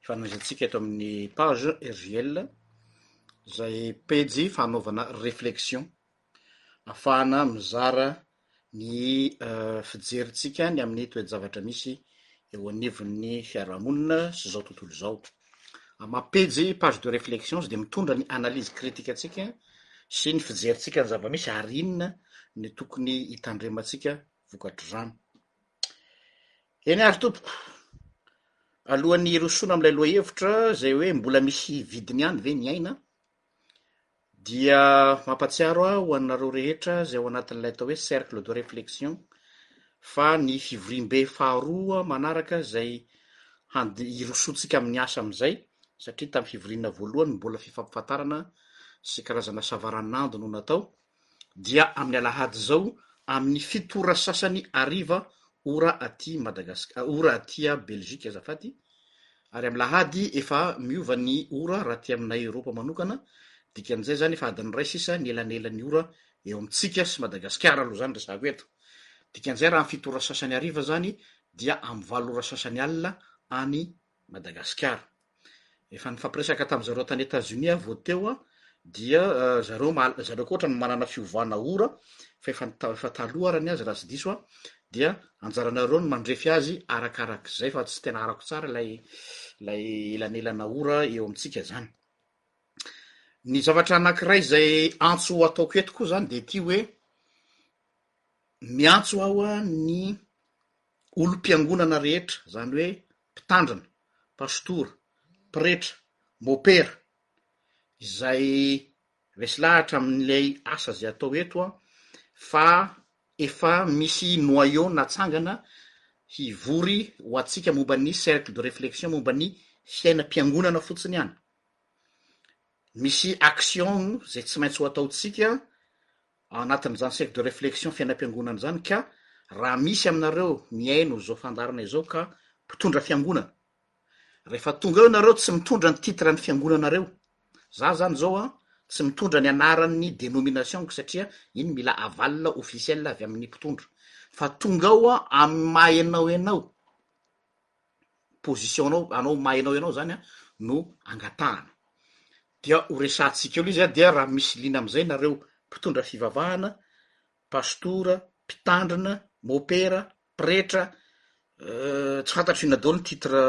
Hifanomezantsika eto amin'ny page RJL izay pejy fanaovana réflexion afahana mizara ny euh, fijerintsika ny amin'ny toe-javatra misy eo anivon'ny fiarahamonina sy izao tontolo izao. Amin'ny pejy page de réflexion dia mitondra ny analyse critique antsika sy ny fijerintsika ny zava-misy ary inona ny tokony hitandremantsika vokatr'izany. Eny ary tompoko, alohan'ny hirosoana amin'ilay lohahevitra izay hoe mbola misy vidiny ihany ve ny aina dia mampatsiaro aho ho anareo rehetra izay ao anatin'ilay atao hoe cercle de réflexion fa ny fivoriambe faharoa manaraka izay hande- hirosoantsika amin'ny asa amin'izay satria tamin'ny fivoriana voalohany mbola fifampifantarana sy karazana savaranando no natao dia amin'ny alahady izao amin'ny fito ora sasany hariva ora aty Madagasc ora aty Belgique azafady ary amin'ny lahady efa miova ny ora raha aty aminay Eoropa manokana dikan'izay izany efa adiny iray sisa ny elanelan'ny ora eo amintsika sy Madagasikara aloha izany resahako eto dikan'izay raha amin'ny fito ora sasany hariva izany dia amin'ny valo ora sasany alina any Madagasikara. Efa nifampiresaka tamin'ny zareo tany Etazonia aho vao teo a, dia zareo ma- zareo koa ohatrany manana fiovana ora fa efa ny ta- efa taloha ara ny azy raha tsy diso aho, dia anjaranareo ny mandrefy azy arakarak'izay fa tsy tena arako tsara ilay ilay elanelana ora eo amintsika zany. Ny zavatra anankiray izay antso ho ataoko eto koa zany de ty hoe miantso aho a ny olom-piangonana rehetra, izany hoe mpitandrina, pastora, pretra, mopera, izay vesilahatra amin'ilay asa izay atao eto fa efa misy noyau natsangana hivory ho antsika momba ny cercle de réflexion momba ny fiainam-piangonana fotsiny ihany. Misy action izay tsy maintsy ho ataontsika ao anatin'izany cercle de réflexion fiainam-piangonana izany ka raha misy aminareo mihaino izao fandaharana izao ka mpitondra fiangonana, rehefa tonga eo ianareo tsy mitondra ny titre ny fiangonanareo, za izany izao an tsy mitondra ny anaran'ny dénomination-ko satria iny mila aval officiel avy amin'ny mpitondra, fa tonga ao amin'ny maha enao enao. position anao anao maha enao enao zany an no angatahana dia ho resahantsika eo le izy an dia raha misy liana amizay nareo mpitondra fivavahana pastora mpitandrina mopera pretra tsy fantatro inona daholo ny titre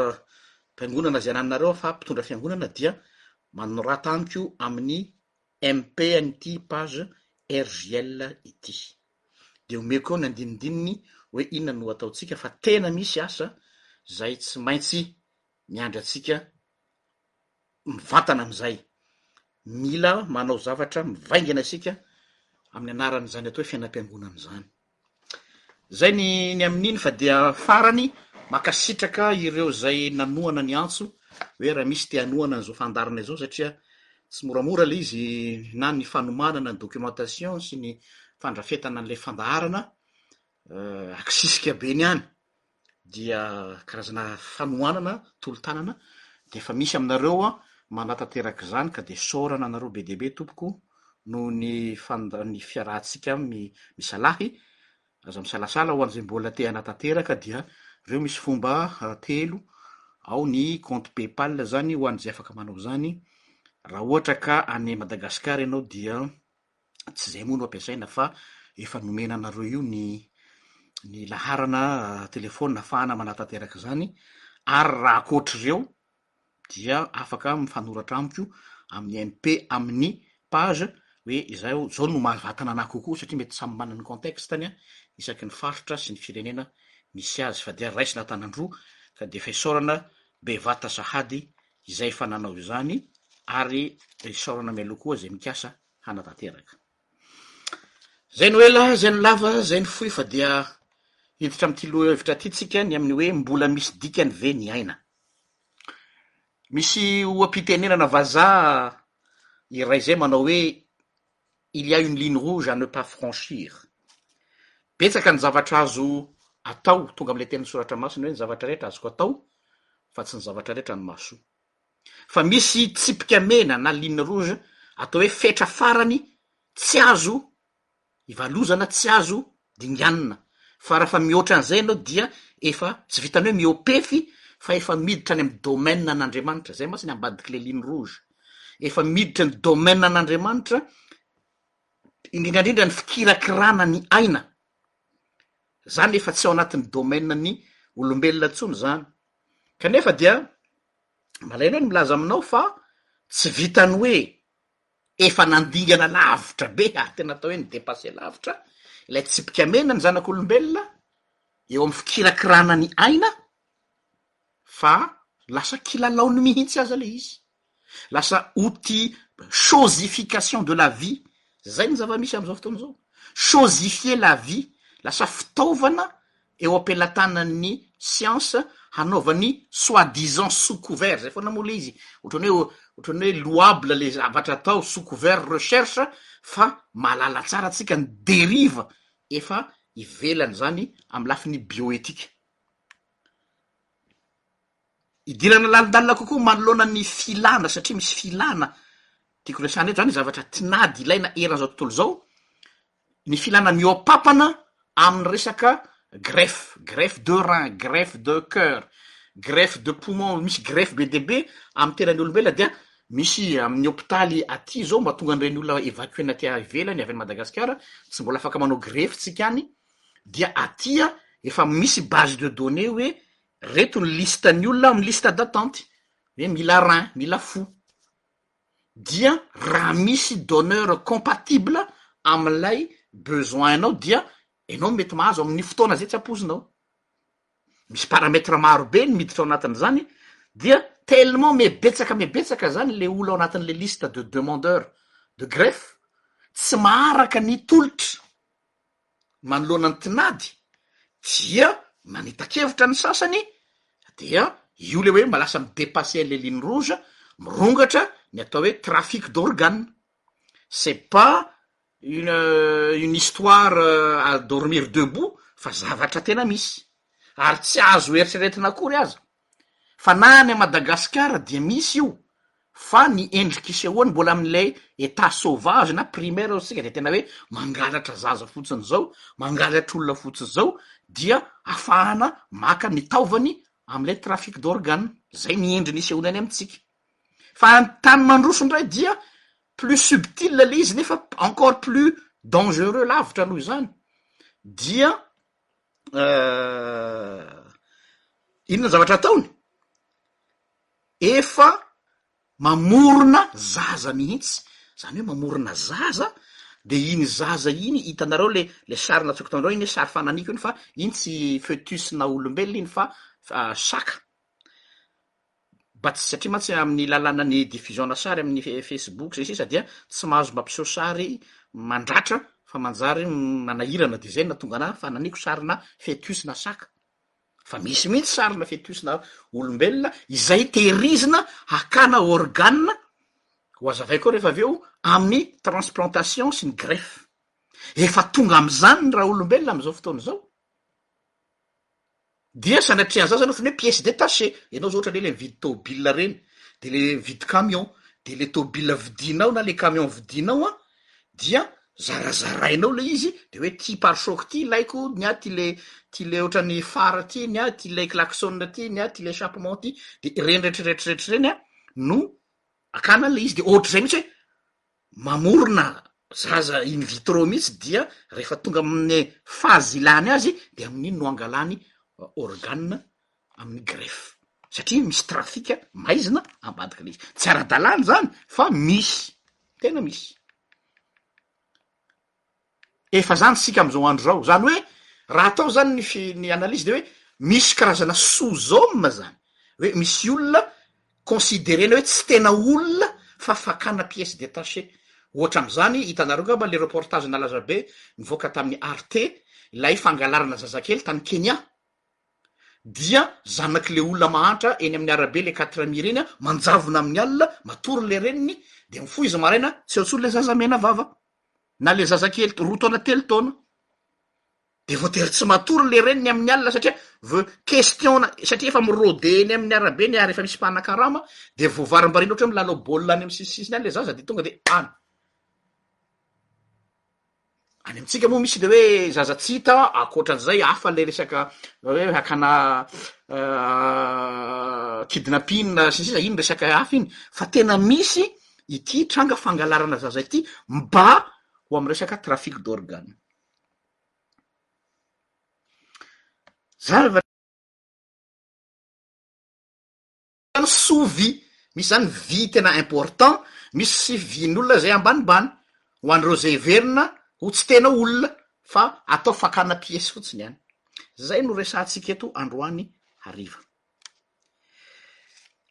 mpiangonana zay anananareo an fa mpitondra fiangonana dia manorata amiko amin'ny MP an'ity page RJL ity. Dia omeko eo ny andinindininy hoe inona no ataontsika fa tena misy asa izay tsy maintsy miandry antsika mivantana amin'izay. Mila manao zavatra mivaingana isika amin'ny anaran'izany atao hoe fiainam-piangonana izany. Izay ny ny amin'iny fa dia farany mankasitraka ireo izay nanohana ny antso hoe raha misy te hanohana an'izao fandaharana izao satria tsy moramora ilay izy na ny fanomanana ny documentation sy ny fandrafetana an'ilay fandaharana, aksisika be ny any. dia karazana hanoanana tolo-tanana dia efa misy aminareo manatanteraka izany ka dia isaorana anareo be dia be tompoko noho ny fandra- ny fiarahantsika amin'ny misalahy, aza misalasala ho an'izay mbola te hanatanteraka dia reo misy fomba telo, ao ny compte paypal izany ho an'izay afaka manao izany, raha ohatra ka any Madagasikara ianao dia tsy izay moa no ampiasaina fa efa nomena anareo io ny ny laharana telefona afahana manatanteraka izany ary raha akoatr'ireo dia afaka mifanoratra amiko amin'ny mp amin'ny page hoe izay o zao no mahavatana anah kokoa satria mety samy manan'ny contexte ny a isaky ny faritra sy ny firenena misy azy fa dia raisina tanandroa ka dia efa isaorana bevata sahady izay efa nanao izany ary isaorana mialoha koa izay mikasa hanatanteraka. Izay no ela, izay no lava, izay no fohy fa dia hiditra amin'ity lohahevitra ity tsika ny amin'ny hoe mbola misy dikany ve ny aina. Misy oha-pitenenana vazaha iray izay manao hoe il y a une ligne rouge à ne pas franchir. Betsaka ny zavatra azo atao, tonga amin'ilay tenin'ny soratra masina hoe ny zavatra rehetra azoko atao fa tsy ny zavatra rehetra no mahasoa. fa misy tsipika mena na ligne rouge atao hoe fetra farany tsy azo ivalozana, tsy azo dinganina, fa raha efa mihoatra an'izay ianao dia efa tsy vitan'ny hoe miopefy fa efa miditra any amin'ny domaine an'Andriamanitra, izay mantsy ny ambadik'ilay ligne rouge, efa miditra ny domaine an'Andriamanitra, indrindra indrindra ny fikirakirana ny aina, izany efa tsy ao anatin'ny domaine ny olombelona intsony izany. Kanefa dia malaelo aho ny milaza aminao fa tsy vitan'ny hoe efa nandingana lavitra be ary tena atao hoe ni-depasser lavitra ilay tsipika mena ny zanak'olombelona eo amin'ny fikirakirana ny aina fa lasa kilalaony mihitsy aza ilay izy. Lasa outil chosification de la vie zay ny zava-misy amin'izao fotoana izao. Chosifier la vie, lasa fitaovana eo am-pelatanan'ny siansa hanaovany soit disant sous couvert, zay foana moa le izy, ohatran'ny hoe ohatran'ny hoe louable le zavatra atao sous couvert recherche fa mahalala tsara tsika ny dérive efa ivelan'izany amin'ny lafiny bioéthique. Hidirana lalindalina kokoa manoloana ny filana satria misy filana tiako resahana eto izany zavatra tinady ilaina eran'izao tontolo izao, ny filana mihoa-pampana amin'ny resaka greffe, greffe de rein, greffe de coeur, greffe de poumon, misy greffe be dia be amin'ny tenan'ny olombelona dia misy amin'ny hopitaly aty izao mahatonga an'ireny olona evacuer-na aty ivelany avy any Madagasikara tsy mbola afaka manao greffe tsika any dia aty efa misy base de données hoe Reto ny liste ny olona ao amin'ny liste d'attente hoe mila rein, mila fo, dia raha misy donneur compatible amin'ilay besoin anao dia ianao no mety mahazo amin'ny fotoana izay tsy ampoizinao. Misy paramètre maro be ny miditra ao anatin'izany dia tellement mihebetsaka mihebetsaka izany ilay olona ao anatin'ilay liste de demandeurs de greffe tsy maharaka ny tolotra. manoloana ny tinady dia manita-kevitra ny sasany dia io le hoe mba lasa mi-depasser les lignes rouges, mirongatra ny atao hoe trafic d'organes. C'est pas une une histoire à dormir debout fa zavatra tena misy ary tsy azo eritreretina akory aza. fa na any Madagasikara dia misy io fa ny endrika isehoany mbola amin'ilay état sauvage na primaire ozy isika dia tena hoe mangalatra zaza fotsiny izao, mangalatra olona fotsiny izao dia afahana maka ny taovany amin'ilay trafic d'organe, izay ny endriny isehoany any amintsika fa any tany mandroso indray dia plus subtile ilay izy nefa encore plus dangereux lavitra noho izany dia inona ny zavatra ataony efa mamorona zaza mihitsy zany hoe mamorona zaza de iny zaza iny hitanareo le le sary natsoko taonreo iny hoe sary fananiko iny fa iny tsy fetus na olombelona iny fa saka Mba tsy satria mantsy amin'ny lalanan'ny diffusion-na sary amin'ny facebook sy ny sisa dia tsy mahazo mampiseho sary mandratra fa manjary manahirana dia izay no nahatonga anahy fananiko sarina fetus na saka fa misy mihitsy sarina fetus na olombelona izay tehirizina hakana organe ho azavaiko eo rehefa avy eo amin'ny transplantation sy ny greffe efa tonga amin'izany ny raha olombelona amin'izao fotoana izao dia sanatria an'izany izany ohatran'ny hoe pièce détachée, ianao izao ohatran'ny hoe ilay mividy tômôbila ireny dia ilay mividy camion, dia ilay tômôbila vidinao na ilay camion vidinao an, dia zarazarainao ilay izy dia hoe ity pare choc ity ilaiko, ny ahy ity le ity le ohatran'ny phare ity, ny ahy ity ilay klaxon ity, ny ahy ity ilay échappement ity, dia ireny rehetrarehetrarehetra ireny an no akana an'ilay izy, dia ohatr'izay mihitsy hoe. mamorona zaza in vitro mihitsy dia rehefa tonga amin'ny phase ilàny azy dia amin'iny no angalany organe amin'ny greffe satria misy trafic maizina ambadik'ilay izy, tsy ara-dalàna izany fa misy, tena misy. Efa zany sika amzao andro zao. Zany hoe raha atao zany ny fi- ny analyse de hoe misy karazana sous hommes zany. Hoe misy olona considerena hoe tsy tena olona fa fakana pièces détachées. Ohatra amzany hitanareo ngamba le reportage nalaza be nivoaka tamin'ny Arte ilay fangalarana zazakely tany Kenya. Dia zanak'le olona mahantra eny amin'ny arabe le quatre mi ireny manjavona amin'ny alina matory le reniny de mifoha izy maraina tsy eo tsony le zaza menavava. na le zazakely roa taona telo taona de voatery tsy matory le reniny amin'ny alina satria vao question-na satria efa mi-rode eny amin'ny arabe ny ary efa misy mpanakarama de vao varimbariana ohatra hoe milalao baolina any amin'ny sisisisiny any le zaza de tonga de any any amintsika moa misy le hoe zaza tsy hita ankoatran'izay hafa le resaka hoe hakana kidnapping sy ny sisa iny resaka hafa iny fa tena misy ity tranga fangalarana zaza ity mba ho amin'ny resaka trafic d'organe. Zava sous vie, misy zany vie tena important, misy vie-n'olona izay ambanimbany, ho an'ireo izay heverina ho tsy tena olona fa atao fakana piesy fotsiny ihany. Zay no resahantsika eto androany hariva.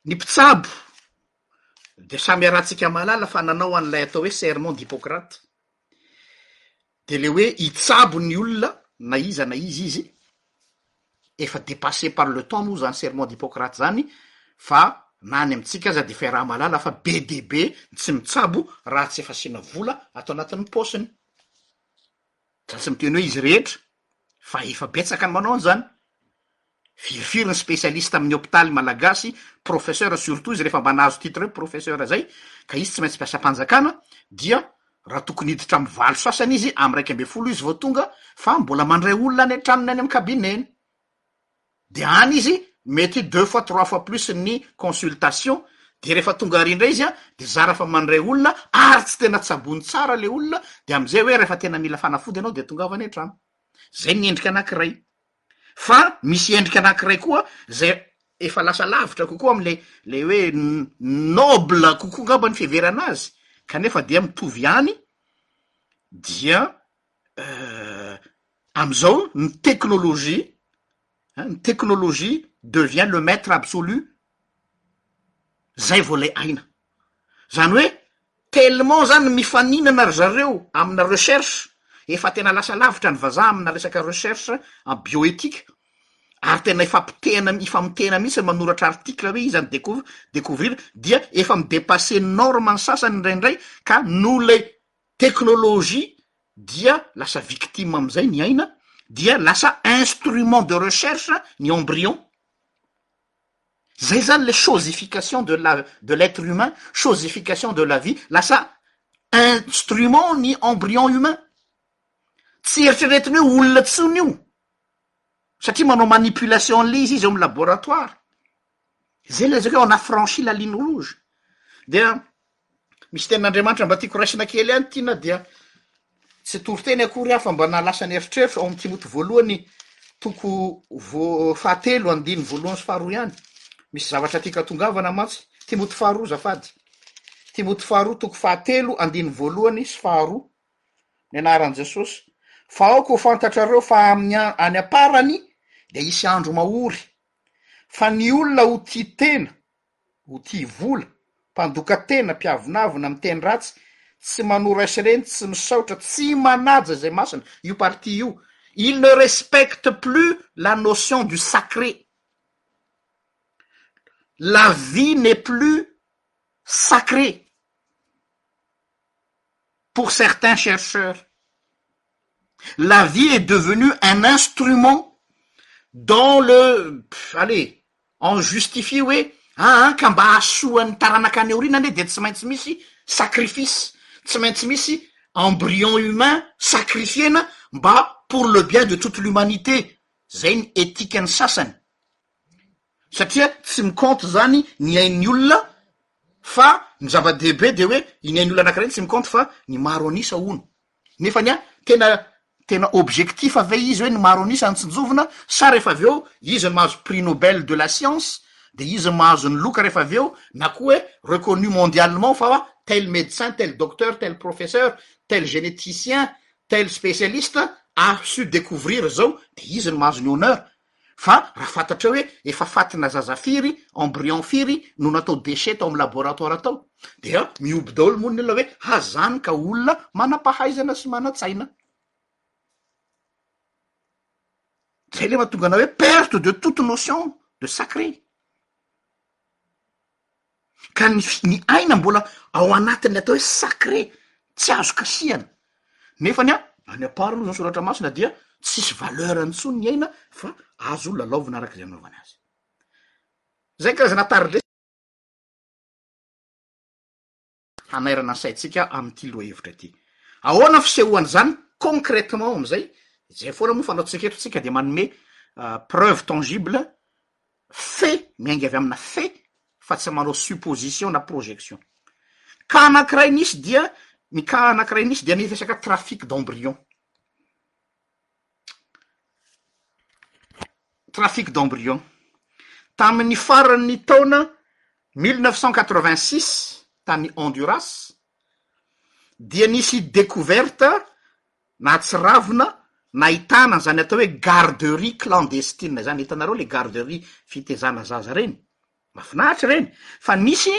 Ny mpitsabo. Dia samy iarahantsika mahalala fa nanao an'ilay atao hoe serment d'Hippocrate. Dia ilay hoe hitsabo ny olona na iza na iza izy, efa dépassé par le temps moa izany serment d'Hippocrate izany fa na any amintsika aza dia efa iaraha-mahalala fa be dia be ny tsy mitsabo raha tsy efa asiana vola ato anatin'ny paosiny. Za tsy miteny hoe izy rehetra fa efa betsaka ny manao an'izany. Firifiry ny spécialiste amin'ny hopitaly malagasy professeur surtout izy rehefa mba nahazo titre hoe professeur zay ka izy tsy maintsy mpiasam-panjakana dia raha tokony hiditra amin'ny valo sasany izy amin'ny iraika ambin'ny folo izy vao tonga fa mbola mandray olona any an-tranony any amin'ny cabinet-ny dia any izy mety deux fois trois fois plus ny consultation dia rehefa tonga ary indray izy an dia zara fa mandray olona ary tsy tena tsaboiny tsara ilay olona dia amin'izay hoe rehefa tena mila fanafody ianao dia tongava any an-trano. Izay ny endrika anankiray. fa misy endrika anankiray koa zay efa lasa lavitra kokoa amle le hoe noble kokoa ngamba ny fiheverana azy kanefa dia mitovy ihany dia eh, am'zao ny teknolojia ny teknolojia devient le maitre absolu zay vao lay aina, zany hoe tellement zany mifaninana ry zareo amina recherche, efa tena lasa lavitra ny vazaha amina resaka recherche en bioéthique ary tena ifampitehana ifamitehana mihintsy ny manoratra article hoe iza no découvre découvrir dia efa mi-depasser ny norme ny sasany indraindray ka noho ilay technologie dia lasa victime amin'izay ny aina dia lasa instrument de recherche ny embryon. Zay zany le chosification de la de l'etre humain, chosification de la vie, lasa instrument ny embryon humain, tsy eritreretiny hoe olona tsony io satria manao manipulation anle izy izy ao am laboratoire, zay le lazaiko hoe on a franchi la ligne rouge dia Misy tenin'Andriamanitra mba tiako raisina kely ihany ity na dia tsy toriteny akory aho fa mba nahalasa ny eritreritro ao amin'ny Timoty voalohany toko vo- fahatelo andiny voalohany sy faharoa ihany. Misy zavatra tiako atongavana mantsy. Timoty faharoa zafady. Timoty faharoa toko fahatelo andiny voalohany sy faharoa ny anaran'i Jesosy. Fa aoka ho fantatrareo fa amin'ny an- any am-parany dia hisy andro mahory. Fa ny olona ho tia tena ho tia vola, mpandoka tena, mpiavonavona, miteny ratsy, tsy manora sy reny, tsy misaotra, tsy manaja izay masina, io parti io, il ne respecte plus la notion du sacré. La vie n'est plus sacrée. pour certains chercheurs, la vie est devenue un instrument dans le, allez, en justifier hoe aa ka mba hahasoa ny taranaka any aoriana anie dia tsy maintsy misy sacrifice, tsy maintsy misy embryon humain sacrifier-na mba pour le bien de toute l'humanité, izay ny ethique-n'ny sasany. satria tsy mi-compte zany ny ain'ny olona fa ny zava-dehibe de hoe iny ain'ny olona anankiray iny tsy mi-compte fa ny maro an'isa hono, nefany an tena tena objectif ve izy hoe ny maro an'isa no tsinjovina sa rehefa avy eo izy no mahazo prix nobel de la science de izy no mahazo ny loka rehefa avy eo na koa hoe reconnu mondialement fa tel médecin, tel docteur, tel professeur, tel généticien, tel spécialiste a su découvrir zao de izy no mahazo ny honneur, Fa raha fantatrao hoe efa fatina zaza firy, embryon firy no natao déchet tao amin'ny laboratoire tao, dia mihoby daholo moa ny olona hoe ha zany ka olona manam-pahaizana sy manan-tsaina. Zay le mahatonga anao hoe perte de toute notion de sacré. ka ny fi- ny aina mbola ao anatin'ny atao hoe sacré, tsy azo kasihana, nefany a any am part aloha zany soratra masina dia tsisy valeur ntsony ny aina fa azo lalaovina araka izay anaovana azy, zay karazana tariges. hanairana ny saintsika amin'ity lohahevitra ity. Ahoana ny fisehoan'izany concrètement amin'izay? Izay foana moa fanaontsika eto tsika dia manome preuve tangible, fait, miainga avy amina fait fa tsy manao supposition na projection. Cas anankiray nisy dia ny cas anankiray nisy dia ny resaka trafic d'embryon. trafic d'embryon. Tamin'ny faran'ny taona mille neuf cent quatre-vingt six tany Honduras dia nisy decouverte nahatsiravina nahitana izany atao hoe garderie clandestine izany, hitanareo le garderie fitezana zaza ireny? mahafinaritra ireny fa nisy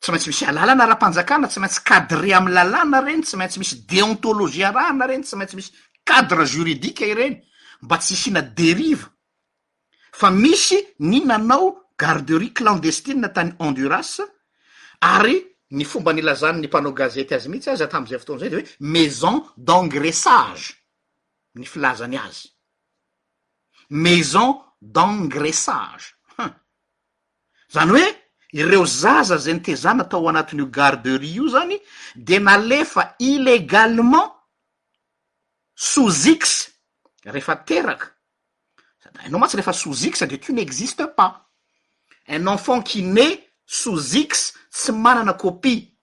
Tsy maintsy misy alalana ara-panjakana, tsy maintsy cadré amin'ny lalàna ireny, tsy maintsy misy déontologie arahana ireny, tsy maintsy misy cadre juridique ireny mba tsy hisiana dérive. Fa misy ny nanao garderie clandestine tany Honduras ary ny fomba nilazan'ny mpanao gazety azy mihitsy aza tamin'izay fotoana izay dia hoe maison d'engraissage ny filazany azy. Maison d'engraissage. Huh. Zany hoe ireo zaza zay nitezana tao anatin'io garderie io zany de nalefa illegalement sous X refa teraka, sady hainao mantsy refa sous X de tu n'existes pas, un enfant qui nait sous X tsy manana copie,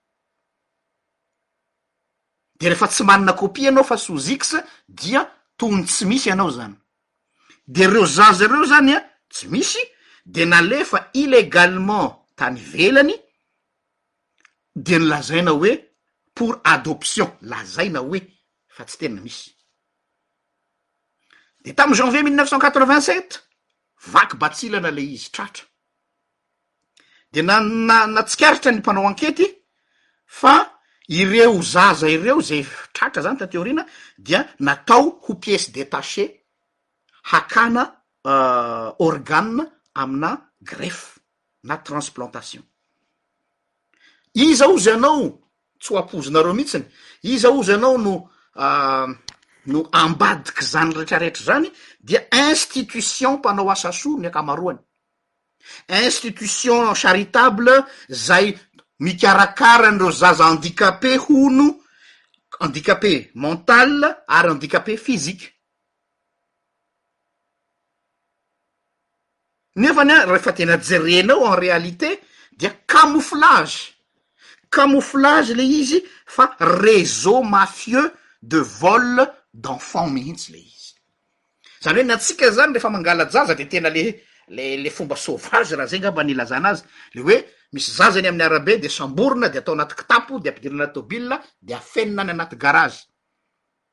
de refa tsy manana copie ianao fa sous X dia toy ny tsy misy ianao zany. de reo zaza reo zany an tsy misy de nalefa illegalement tany ivelany de nolazaina hoe pour adoption lazaina hoe fa tsy tena misy de tam janvier mille neuf cent quatre vingt sept vaky batsilana le izy tratra dia na- na- natsikaritra ny mpanao ankety fa ireo zaza ireo izay f- tratra zany taty aoriana dia natao ho pièces détachées hakana organes aminà greffe na transplantation. Iza hozy ianao, tsy ho ampoizinareo mihitsiny, iza hozy ianao no no ambadik'izany rehetrarehetra izany dia institution mpanao asa soa ny ankamaroany, Institution charitable izay mikarakara an'ireo zaza handicapé hono, handicapé mental ary handicapé physique, nefa ny ahy rehefa tena jerenao en réalité dia camouflage, camouflage le izy fa réseau mafieux de vol d'enfants mihitsy le izy. Zany hoe ny antsika zany refa mangala-jaza de tena le le le fomba sauvage raha zay ngamba ny ilazana azy, le hoe misy zaza eny amin'ny arabe de samborina de atao anaty kitapo de ampidirina anaty tôbila de afenina any anaty garage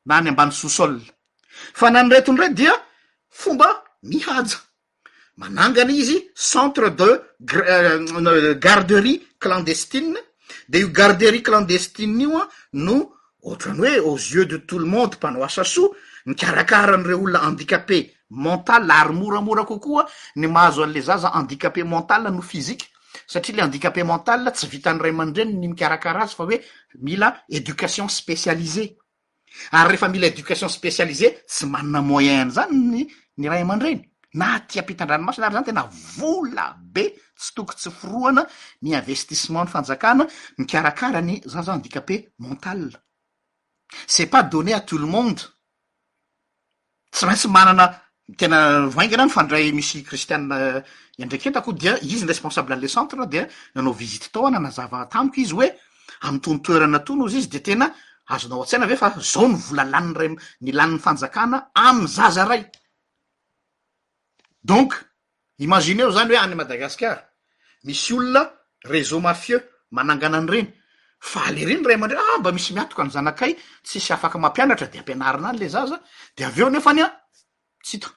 na any ambany sous-sol, fa na ny reto ndray dia fomba mihaja Manangana izy centre de garderie clandestine, dia io garderie clandestine io no ohatrany hoe aux yeux de tout le monde mpanao asa soa, mikarakara an'ireo olona handicapé mental ary moramora kokoa ny mahazo an'ilay zaza handicapé mental noho physique satria ilay handicapé mental tsy vitan'ny ray aman-dreniny ny mikarakara azy fa hoe mila éducation spécialisée. Ary rehefa mila éducation spécialisée tsy manana moyen an'izany ny ny ray aman-dreny na aty ampitan-dranomasina ary zany tena vola be tsy toko tsy forohana ny investissement ny fanjakana mikarakara ny zaza handicapé mental c'est pas donné à tout le monde Tsy maintsy manana tena roa haingana mifandray misy kristiana iandraiketako koa dia izy ny responsable an'le centre dia nanao visite tao aho nanazava tamiko izy hoe amin'itony toerana tony hozy izy dia tena azonao an-tsaina ve fa zao ny vola lanin'ny ray ny lanin'ny fanjakana amin'ny zaza ray donc Imagineo zany hoe any Madagascar misy olona réseau mafieux manangana an'ireny, faly ery ny ray aman-dreny ah mba misy miatoka ny zanakay tsisy afaka mampianatra de ampianarina any le zaza de avy eo nefany an tsy hita.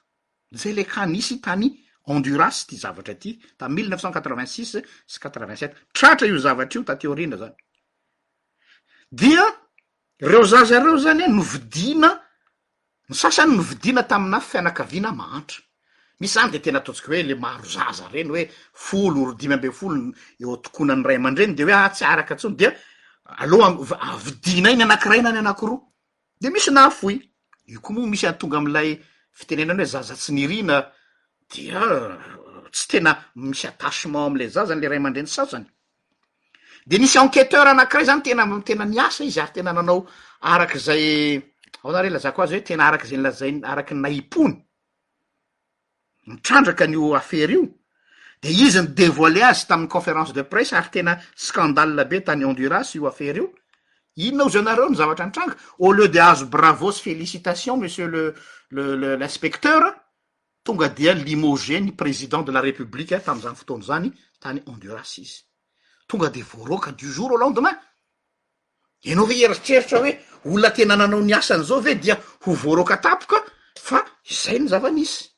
Zay le cas nisy tany Honduras ty zavatra ty tam mille neuf cent quatre-vingt-six sy quatre-vingt-sept, tratra io zavatra io taty aoriana zany dia reo zaza reo zany an novidiana Ny sasany novidiana taminà fianakaviana mahantra. Misy izany dia tena ataontsika hoe ilay maro zaza ireny hoe folo or dimy ambin'ny folo ny eo an-tokonan'ny ray aman-dreny dia hoe ah tsy araka intsony dia aleo vidinay ny anankiray na ny anankiroa. Dia misy nahafoy. Io koa moa misy hahatonga amin'ilay fitenenana hoe zaza tsy nirina dia tsy tena misy attachement amin'ilay zaza ny ray aman-dreny sasany. De nisy enquêteur anankiray zany tena tena niasa izy ary tena nanao araka izay ahoana re ilazako azy hoe tena araka izay nolazainy araky ny nahim-pony, nitrandraka an'io afera io, de izy ni-devoiler azy tamin'ny conférence de presse ary tena scandale be tany Honduras io afera io, inona hozy anareo ny zavatra nitranga? Au lieu de hahazo bravo sy félicitations monsieur le le le l'inspecteur, Tonga dia limogé ny Président de la République tamin'izany fotoana izany tany Honduras izy. Tonga dia voaroaka du jour au lendemain. Ianao ve hieritreritra hoe olona tena nanao ny asany izao ve dia ho voaroaka tapoka fa izay ny zava-nisy.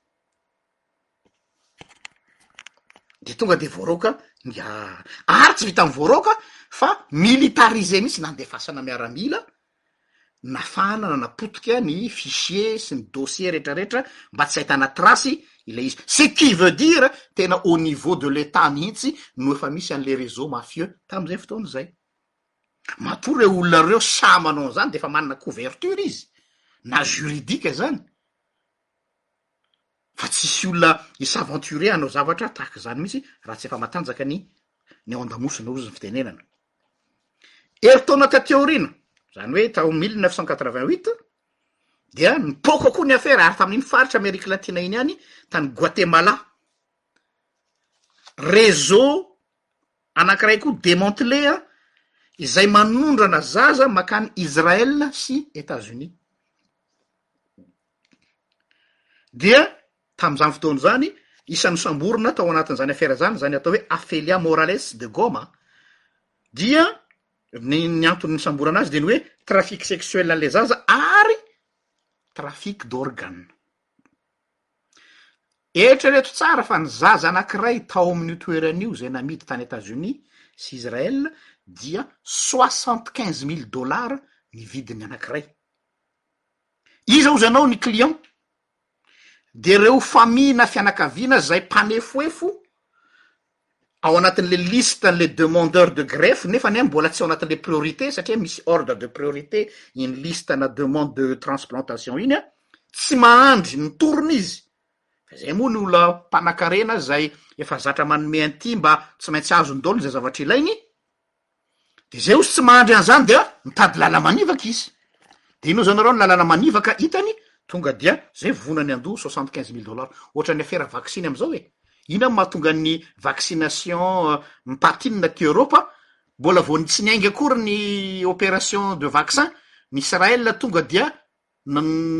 Dia tonga dia voaroaka ny ary tsy vitan'ny voaroaka fa militarisé mihitsy nandefasana miaramila nafahana nanapotika ny fichiers sy ny dossiers retraretra mba tsy ahitana trace ilay izy, ce qui veut dire tena au niveau de l'Etat mihitsy no efa misy an'ilay réseau mafieux tamin'izay fotoana izay, matoa ireo olona ireo sahy manao an'izany dia efa manana couverture izy na juridique izany fa tsisy olona hi s'aventurer hanao zavatra tahaka izany mihitsy raha tsy efa matanjaka ny ny ao an-damosina ozy ny fitenenana. Herintaona taty aoriana, izany hoe tao mille neuf cent quatre-vingt-huit, dia nipoaka koa ny afera ary tamin'iny faritra Amerique Latina iny ihany, tany Guatemala. Réseau anankiray koa démantelé izay manondrana zaza mankany Israël sy États-Unis. dia tamin'izany fotoana izany, isan'ny samborina tao anatin'izany afera izany, izany atao hoe Afelia Morales de Goma, dia ny ny antony nisamborana azy dia ny hoe trafic sexuel an'ilay zaza ary trafic d'organe. Eritrereto tsara fa ny zaza anankiray tao amin'io toerana io izay namidy tany Etazonia sy Israel dia soixante quinze mille dollars ny vidin'ny anankiray, Iza ozy anao ny client? De reo famille na fianakaviana zay mpanefoefo ao anatin'le liste an'le demandeur de greffe nefany a mbola tsy ao anatin'le priorité satria misy ordre de priorité iny liste ana demande de transplantation iny a, tsy mahandry ny torony izy, fa zay moa ny ola mpanakarena zay efa zatra manome inty mba tsy maintsy azony daolo zay zavatra ilainy, de zay ozy tsy mahandry an'zany dia mitady lala manivaka izy de ino zao nareo ny lalana manivaka hitany tonga dia zay vona ny andoha soixante quinze mille dollars ohatran'ny afera vaksiny am'zao e ina no mahatonga ny vaccination euh, mipatinina aty eropa mbola vao ny tsy niainga akory ny opération de vaccin ny israel tonga dia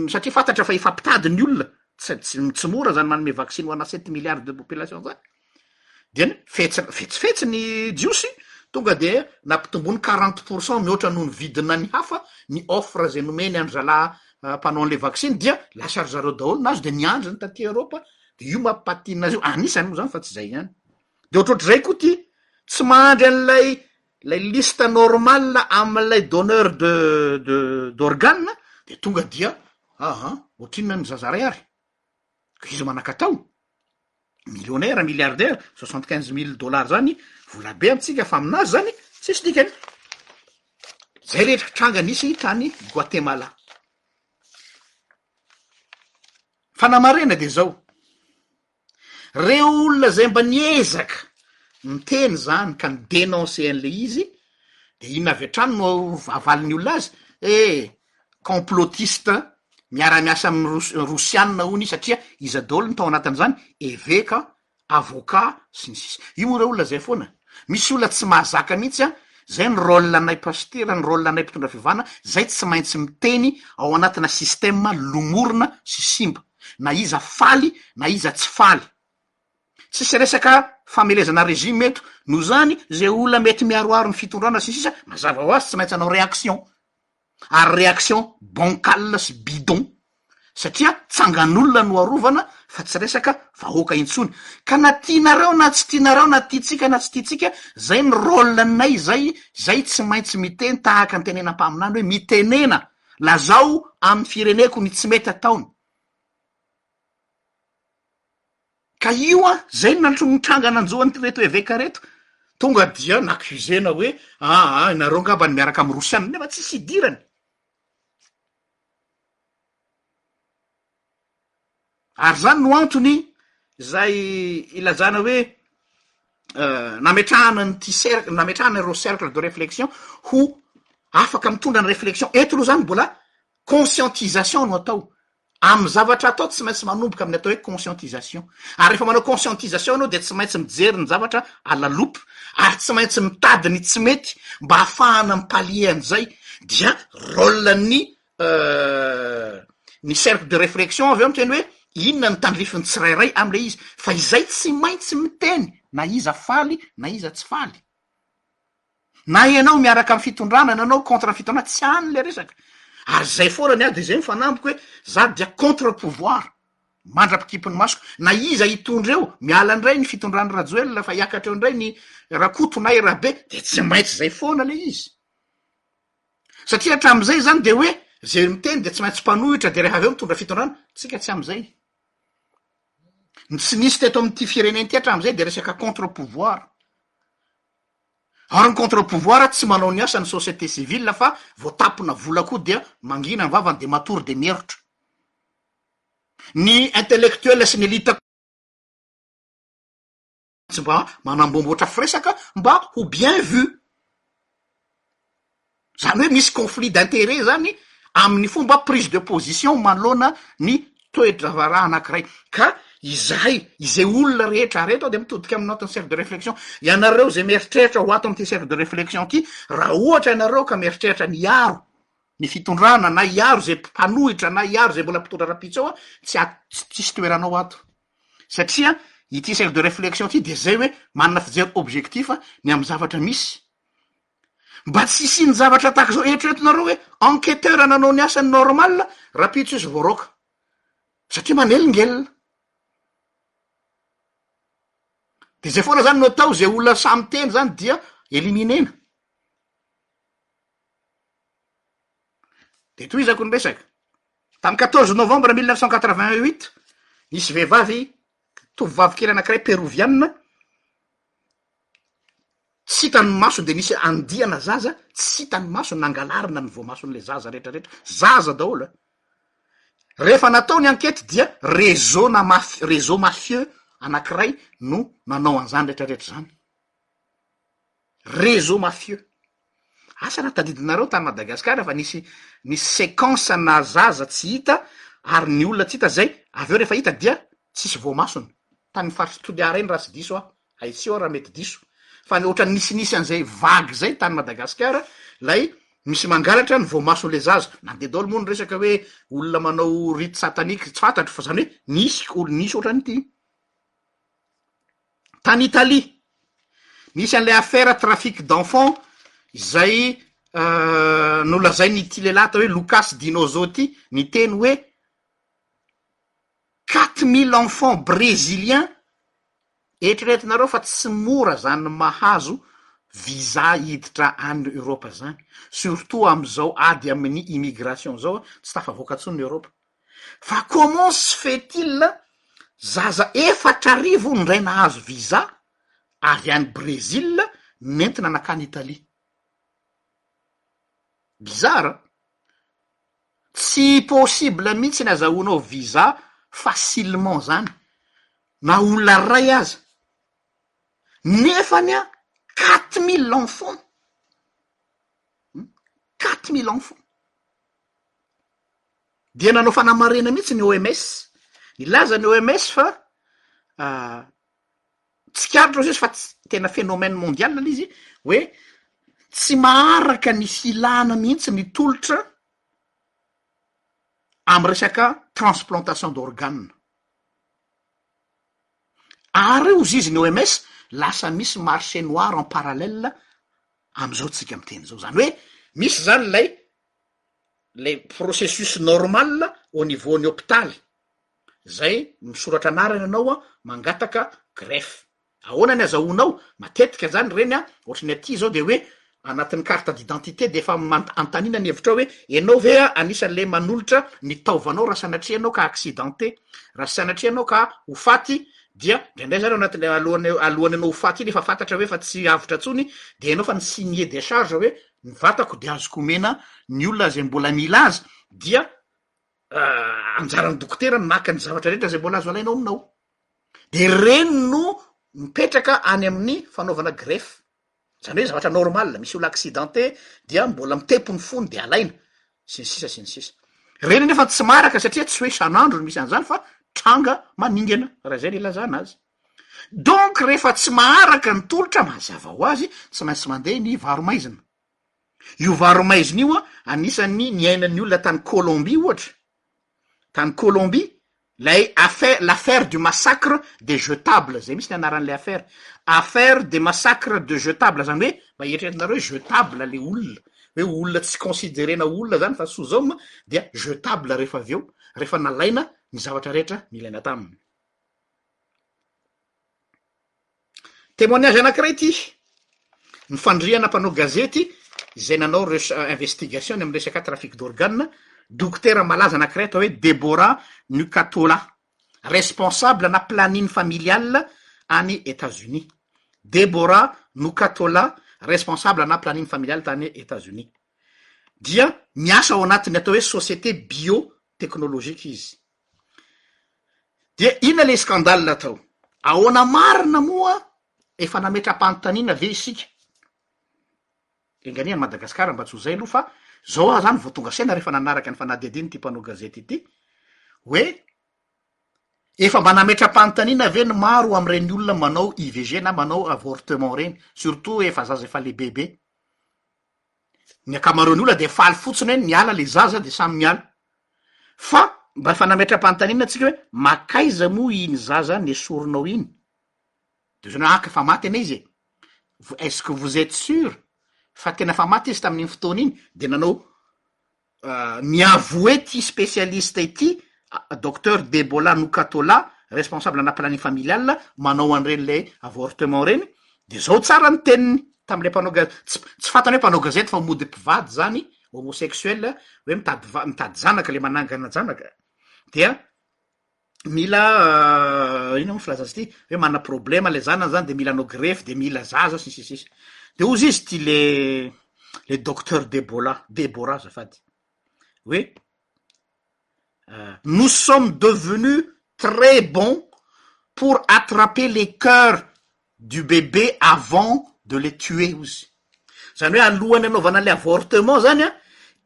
satria fantatra fa efa mpitady ny olona, tsy mora zany manome vaksiny ho ana sept milliards de population zany, dia ny fetsifetsy ny jiosy tonga dia nampitombony quarante pour cent mihoatra noho ny vidina ny hafa ny offre zay nomeny any zalahy ah, mpanao an'le vaksiny dia lasa ry zareo daholo nazy dia miandry ny taty Eropa dia io mampatina azy io, anisany moa zany fa tsy zay ihany dia ohatrohatrizay koa ty tsy mahandry an'ilay Ilay liste normal amin'ilay donneur de de d'organe dia tonga dia aha ohatrinona ny zaza iray ary ka izy manakatao millionnaire milliardaire soixante quinze mille dollars zany vola be amintsika fa amin'azy zany tsisy dikany zay rehetra tranga nisy tany Guatemala fanamarihana dia zao Reo olona zay mba niezaka niteny izany ka ni denoncer an'le izy de inona avy hatrany no avalin'ny olona azy? Eh! complotiste miara miasa amin'ny ros- rosianina hono izy satria iza daholo no tao anatin'izany? eveka, avocat sy ny sisa io moa reo olona zay foana misy olona tsy mahazaka mihitsy an! zay ny role anay pasitera, ny role anay mpitondra fivavahana zay tsy maintsy miteny ao anatina systeme lomorona sy simba. na iza faly na iza tsy faly. Tsisy resaka famelezana régime eto, noho izany izay olona mety miharoharo ny fitondrana sy ny sisa mazava ho azy tsy maintsy hanao réaction, ary réaction bancale sy bidon satria tsangan'olona no arovana fa tsy resaka vahoaka intsony, ka na tianareo na tsy tianareo, na tiantsika na tsy tiantsika, izay ny rôle-nay izay, izay tsy maintsy miteny tahaka ny tenenam-paminany hoe mitenena Lazao amin'ny fireneko ny tsy mety ataony. Ka io an, zay no nantony nitranga nanjo an'ireto eveka reto, tonga dia n'accusena hoe aa nareo angamba no miaraka amin'ny rosiana nefa tsisy idirany. Ary izany no antony izay ilazana hoe nametrahana an'ity cercle, nametrahana ireo cercle de réflexion ho afaka mitondra ny réflexion. Eto aloha izany mbola conscientisation no atao. Amin'ny zavatra atao tsy maintsy manomboka amin'ny atao hoe conscientisation. Ary rehefa manao conscientisation ianao dia tsy maintsy mijery ny zavatra à la loupe ary tsy maintsy mitady ny tsy mety mba hahafahana mi-pallier an'izay. Dia rôle-n'ny ny cercle de reflexion avy eo miteny hoe inona ny tandrifin'ny tsirairay am'le izy fa izay tsy maintsy miteny na iza faly na iza tsy faly na ianao miaraka am fitondrana na anao contre ny fitondrana tsy any le resaka ary zay foana ny ah de zay ny fanambiko hoe za dia contre pouvoir mandra-pikipin'ny masoko na iza hitondra eo miala ndray ny fitondrany rajoelina fa hiakatra eo indray ny rakoto na i rabe de tsy maintsy zay foana le izy satria hatramin'izay izany dia hoe zay miteny dia tsy maintsy mpanohitra dia rehefa avy eo mitondra fitondrana tsika tsy am'izay ny tsy nisy teto amin'ity firenena ity hatramin'izay dia resaka contre pouvoir ary ny contre pouvoir tsy manao ny asa ny société civile fa vao tapona vola koa dia mangina ny vavany dia matory dia mierotra ny intellectuel sy ny elite tsy mba manambomboatra firesaka mba ho bien vu zany hoe misy conflit d'interet zany amin'ny fomba prise de position manoloana ny toe-dravaraha anankiray ka izahay izay olona rehetra ary eto aho de mitodika aminao tiny cercle de réflexion ianareo zay mieritreritra ho ato am'ity cercle de réflexion ty raha ohatra ianareo ka mieritreritra ny hiaro ny fitondrana na hiaro zay mpanohitra na hiaro zay mbola mpitondra rahampitso ao a tsy a- tsy tsisy toeranao ato satria ity cercle de réflexion ity dia zay hoe manana fijery objectif ny amin'ny zavatra misy, mba tsy hisian'ny zavatra tahaka izao eritreretinareo hoe enquêteur nanao ny asany normal rapitso izy vao roaka satria manelingelina, de zay foana zany no atao zay olona samy teny zany dia éliminer-na. Dia tohizako ny resaka. Tamin'ny quatorze novembre mille neuf cent quatre-vingt huit, nisy vehivavy, tovovavy kely anankiray peroviana, tsy hita ny masony dia nisy andiana zaza tsy hita ny masony, nangalarina ny voamason'ilay zaza rehetrarehetra, zaza daholo e! Rehefa natao ny enquête dia réseau-na mafia, réseau mafieux anankiray no nanao an'izany rehetrarehetra izany. Réseau mafieux. Asa raha tadidinareo tany Madagascar fa nisy nisy sequence ana zaza tsy hita ary ny olona tsy hita zay avy eo rehefa hita dia tsisy voamasony tany faritry Toliara iny raha tsy diso aho, ahitsio aho raha mety diso fa ny ohatran'ny nisy nisy an'izay vague zay tany Madagascar lay misy mangalatra ny voamaso an'ilay zaza. Nandeha daholo moa ny resaka hoe olona manao rite satanique tsy fantatro fa zany hoe nisy olo nisy ohatran'ity. Tany Italie, nisy an'ilay affaire trafic d'enfants izay nolazain'ity lehilahy atao hoe Lucas Dinozo ity, niteny hoe quatre mille enfants brésiliens, eritrereto nareo fa tsy mora zany mahazo visa hiditra any Europe zany, surtout amizao ady amin'ny immigration zao, tsy tafavoaka tsony ny Europe. fa comment se fait-il zaza efatra arivo indray nahazo visa avy any Brésil nentina nankany Italie? Bizarre an! Tsy possible mihitsy ny azahoanao visa facilement zany na olona iray aza, nefany an quatre mille enfants, quatre mille enfants. dia nanao fanamarihana mihitsy ny OMS, nilaza ny OMS fa tsikaritra hozy izy fa tsy tena phénomène mondial le izy hoe tsy maharaka ny filana mihitsy ny tolotra amy resaka transplantation d'organes ary hozy izy ny OMS lasa misy marché noir en parallèle amizao tsika miteny zao zany hoe misy zany lay le processus normal au niveau ny hopitaly zay misoratra anarana ianao a mangataka greffe ahoana ny azahoanao matetika zany ireny a ohatry ny aty zao de hoe anatin'ny carte d'identité de efa man- antanina ny hevitrao hoe ianao ve a anisan'le manolotra ny taovanao raha sanatria ianao ka accidenté raha sanatria ianao ka ho faty dia ndraindray zany ao anatin'le alohan'ny alohan'ianao ho faty iny efa fantatra hoe efa tsy avotra intsony de ianao fa ni-signer decharge hoe ny vatako dia azoko omena ny olona izay mbola mila azy dia anjaran'ny dokotera ny maka ny zavatra rehetra zay mbola azo alaina ao aminao de reny no mipetraka any amin'ny fanaovana greffe zany hoe zavatra normal misy olo accidenté dia mbola mitepo ny fony de alaina sy ny sisa sy ny sisa reny nefa tsy maraka satria tsy hoe san'andro ny misy an'zany fa tranga maningana raha zay ny ilazana azy Donc rehefa tsy maharaka ny tolotra mazava ho azy tsy maintsy mandeha ny varo maizina. Io varo maizina io anisan'ny niainan'ny olona tany Colombie ohatra, tany Colombie lay affa- l'affaire du massacre des jetables, zay mihitsy ny anaran'ilay affaire, affaire des massacres de jetables zany hoe mba eritreretinareo hoe jetable le olona hoe olona tsy considerena olona zany fa sous homme dia jetable rehefa avy eo rehefa nalaina ny zavatra rehetra nilaina taminy. Témoignage anankiray ity, ny fandriana mpanao gazety izay nanao reche- investigation ny amin'ny resaka trafic d'organes, dokotera malaza anankiray atao hoe Deborah Nucatola, responsable ana planning familial any États-Unis. Deborah Nucatola, responsable ana planning familial tany États-Unis. Dia miasa ao anatin'ny atao hoe société biotechnologique izy. Dia inona ilay scandale atao? Ahoana marina moa? Efa nametra-panontaniana ve isika? Enga anie any Madagasikara mba tsy ho izay aloha fa izao aho izany vao tonga saina rehefa nanaraka ny fanadihadiana ity mpanao gazety ity hoe efa mba nametra-panontaniana ve ny maro amin'ireny olona manao IVG na manao avortement ireny, surtout efa zaza efa lehibebe. ny ankamaroan'ny olona dia faly fotsiny hoe miala le zaza de samy miala fa mba efa nametram-panontaniana antsika hoe makaiza moa iny zaza nesorinao iny de otrany hoe aka efa maty anie izy e est-ce que vous etes sur fa tena efa maty izy tamin'iny fotoana iny de nanao mi-avouer ity spécialiste ity, Docteur Debola Nokatola, responsable ana planning familial, manao an'ireny ilay avortement ireny, dia izao tsara ny teniny tamin'ilay mpanao gaz-, tsy, tsy fantany hoe mpanao gazety fa mody mpivady izany, homosexuel, hoe mitady va-, mitady zanaka ilay manangana janaka, dia mila inona moa filaza azy ity hoe manana problema le zanany zany de mila anao grefy de mila zaza sy ny sisa sisa de ozy izy ty le le docteur debola debora azafady hoe nous sommes devenus très bon pour attraper les coeurs du bébé avant de le tuer hozy, zany hoe alohan'ny anaovana an'le avortement zany an,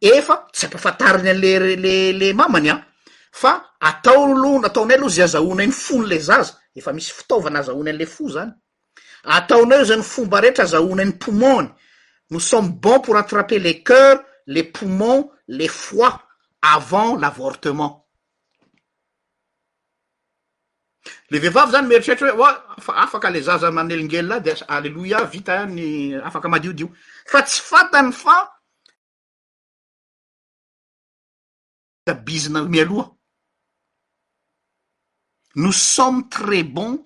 efa tsy ampahafantariny an'le le le mamany an, fa atao aloha ataonay aloha zay azahoanay ny fon'le zaza, efa misy fitaovana azahoany an'le fo zany, ataonay eo zay ny fomba rehetra azahoanay ny poumon-ny, nous sommes bons pour attraper le coeur, le poumon, le foie avant l'avortement. Le vehivavy zany mieritreritra hoe oh fa afaka le zaza manelingelina dia aleloia vita ny afaka madiodio fa tsy fantany fa bizina mialoha nous sommes très bon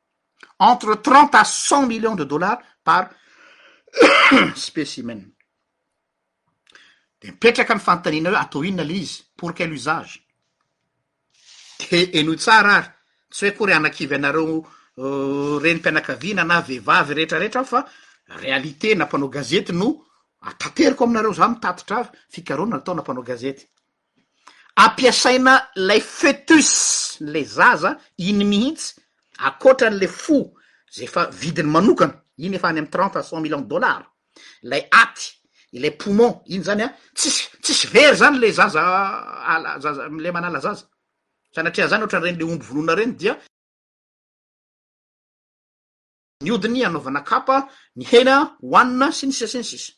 entre trente à cent millions de dollars par spécimen de mipetraka ny fanontaniana hoe atao inona le izy pour quel usage de henoy tsara ary tsy hoe kory anakivy anareo renimpianakaviana na vehivavy rehetra rehetra aho fa réalité na mpanao gazety no atanteriko aminareo za mitatitra avy fikaroana nataona mpanao gazety Ampiasaina lay foetus n'lay zaza iny mihitsy akoatra an'le fo zay efa vidiny manokana, iny efa any am trente à cent millions dollars, lay aty, ilay poumon iny zany a tsisy tsisy very zany le zaza ala zaza le manala zaza, sanatria zany ohatran'reny le omby vonoina reny dia. ny hodiny hanaovana kapa, ny hena hohanina sy ny sisa sy ny sisa.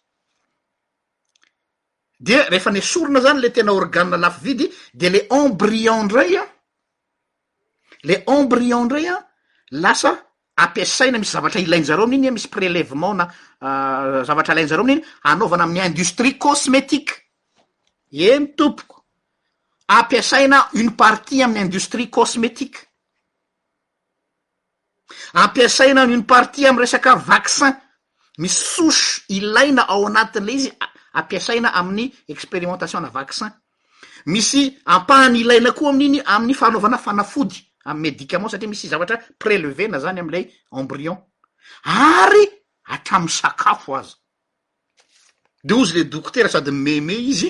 Dia rehefa nesorina zany le tena organe lafo vidy de le embryon ndray a, le embryon ndray a lasa ampiasaina misy zavatra ilainjareo amin'iny misy prelèvement na zavatra alainjareo amin'iny anaovana amin'ny industrie cosmetique, eny tompoko, ampiasaina une partie amin'ny industrie cosmetique. Ampiasaina any une partie amin'ny resaka vaccin, misy souche ilaina ao anatin'ilay izy ampiasaina amin'ny expérimentation ana vaccin, misy ampahany ilaina koa amin'iny amin'ny fanaovana fanafody amin'ny médicament satria misy zavatra prelevena zany amin'ilay embryon, ary hatramin'ny sakafo aza. De ozy le dokotera sady meme izy.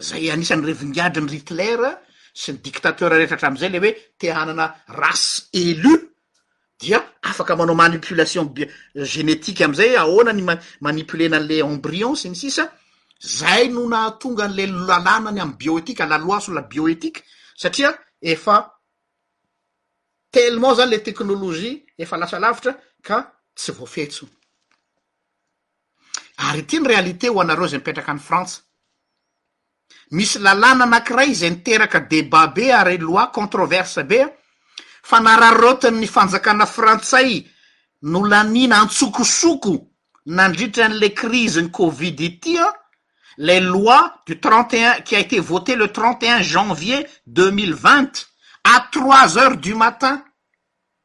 izay anisan'ny revin-gadriny Hitler sy ny dictateur rehetra hatramin'izay ilay hoe te hanana race élue dia afaka manao manipulation bi- génétique amin'izay ahoana ny ma- manipuler-na an'ilay embryon sy ny sisa zay no nahatonga an'ilay lalàna ny amin'ny bioéthique la loi sur la bioéthique satria efa tellement zany le teknolojia efa lasa lavitra ka tsy voafehy intsony. Ary ity ny réalité ho anareo izay mipetraka any Frantsa. Misy lalàna anankiray izay niteraka débat be ary loi controverse be fa nararaotin'ny fanjakana frantsay nolaniana antsokosoko nandritra an'ilay crise-n'ny covid ity an, ilay loi du trente et un, qui a été votée le trente et un janvier deux mille vingt, à trois heures du matin.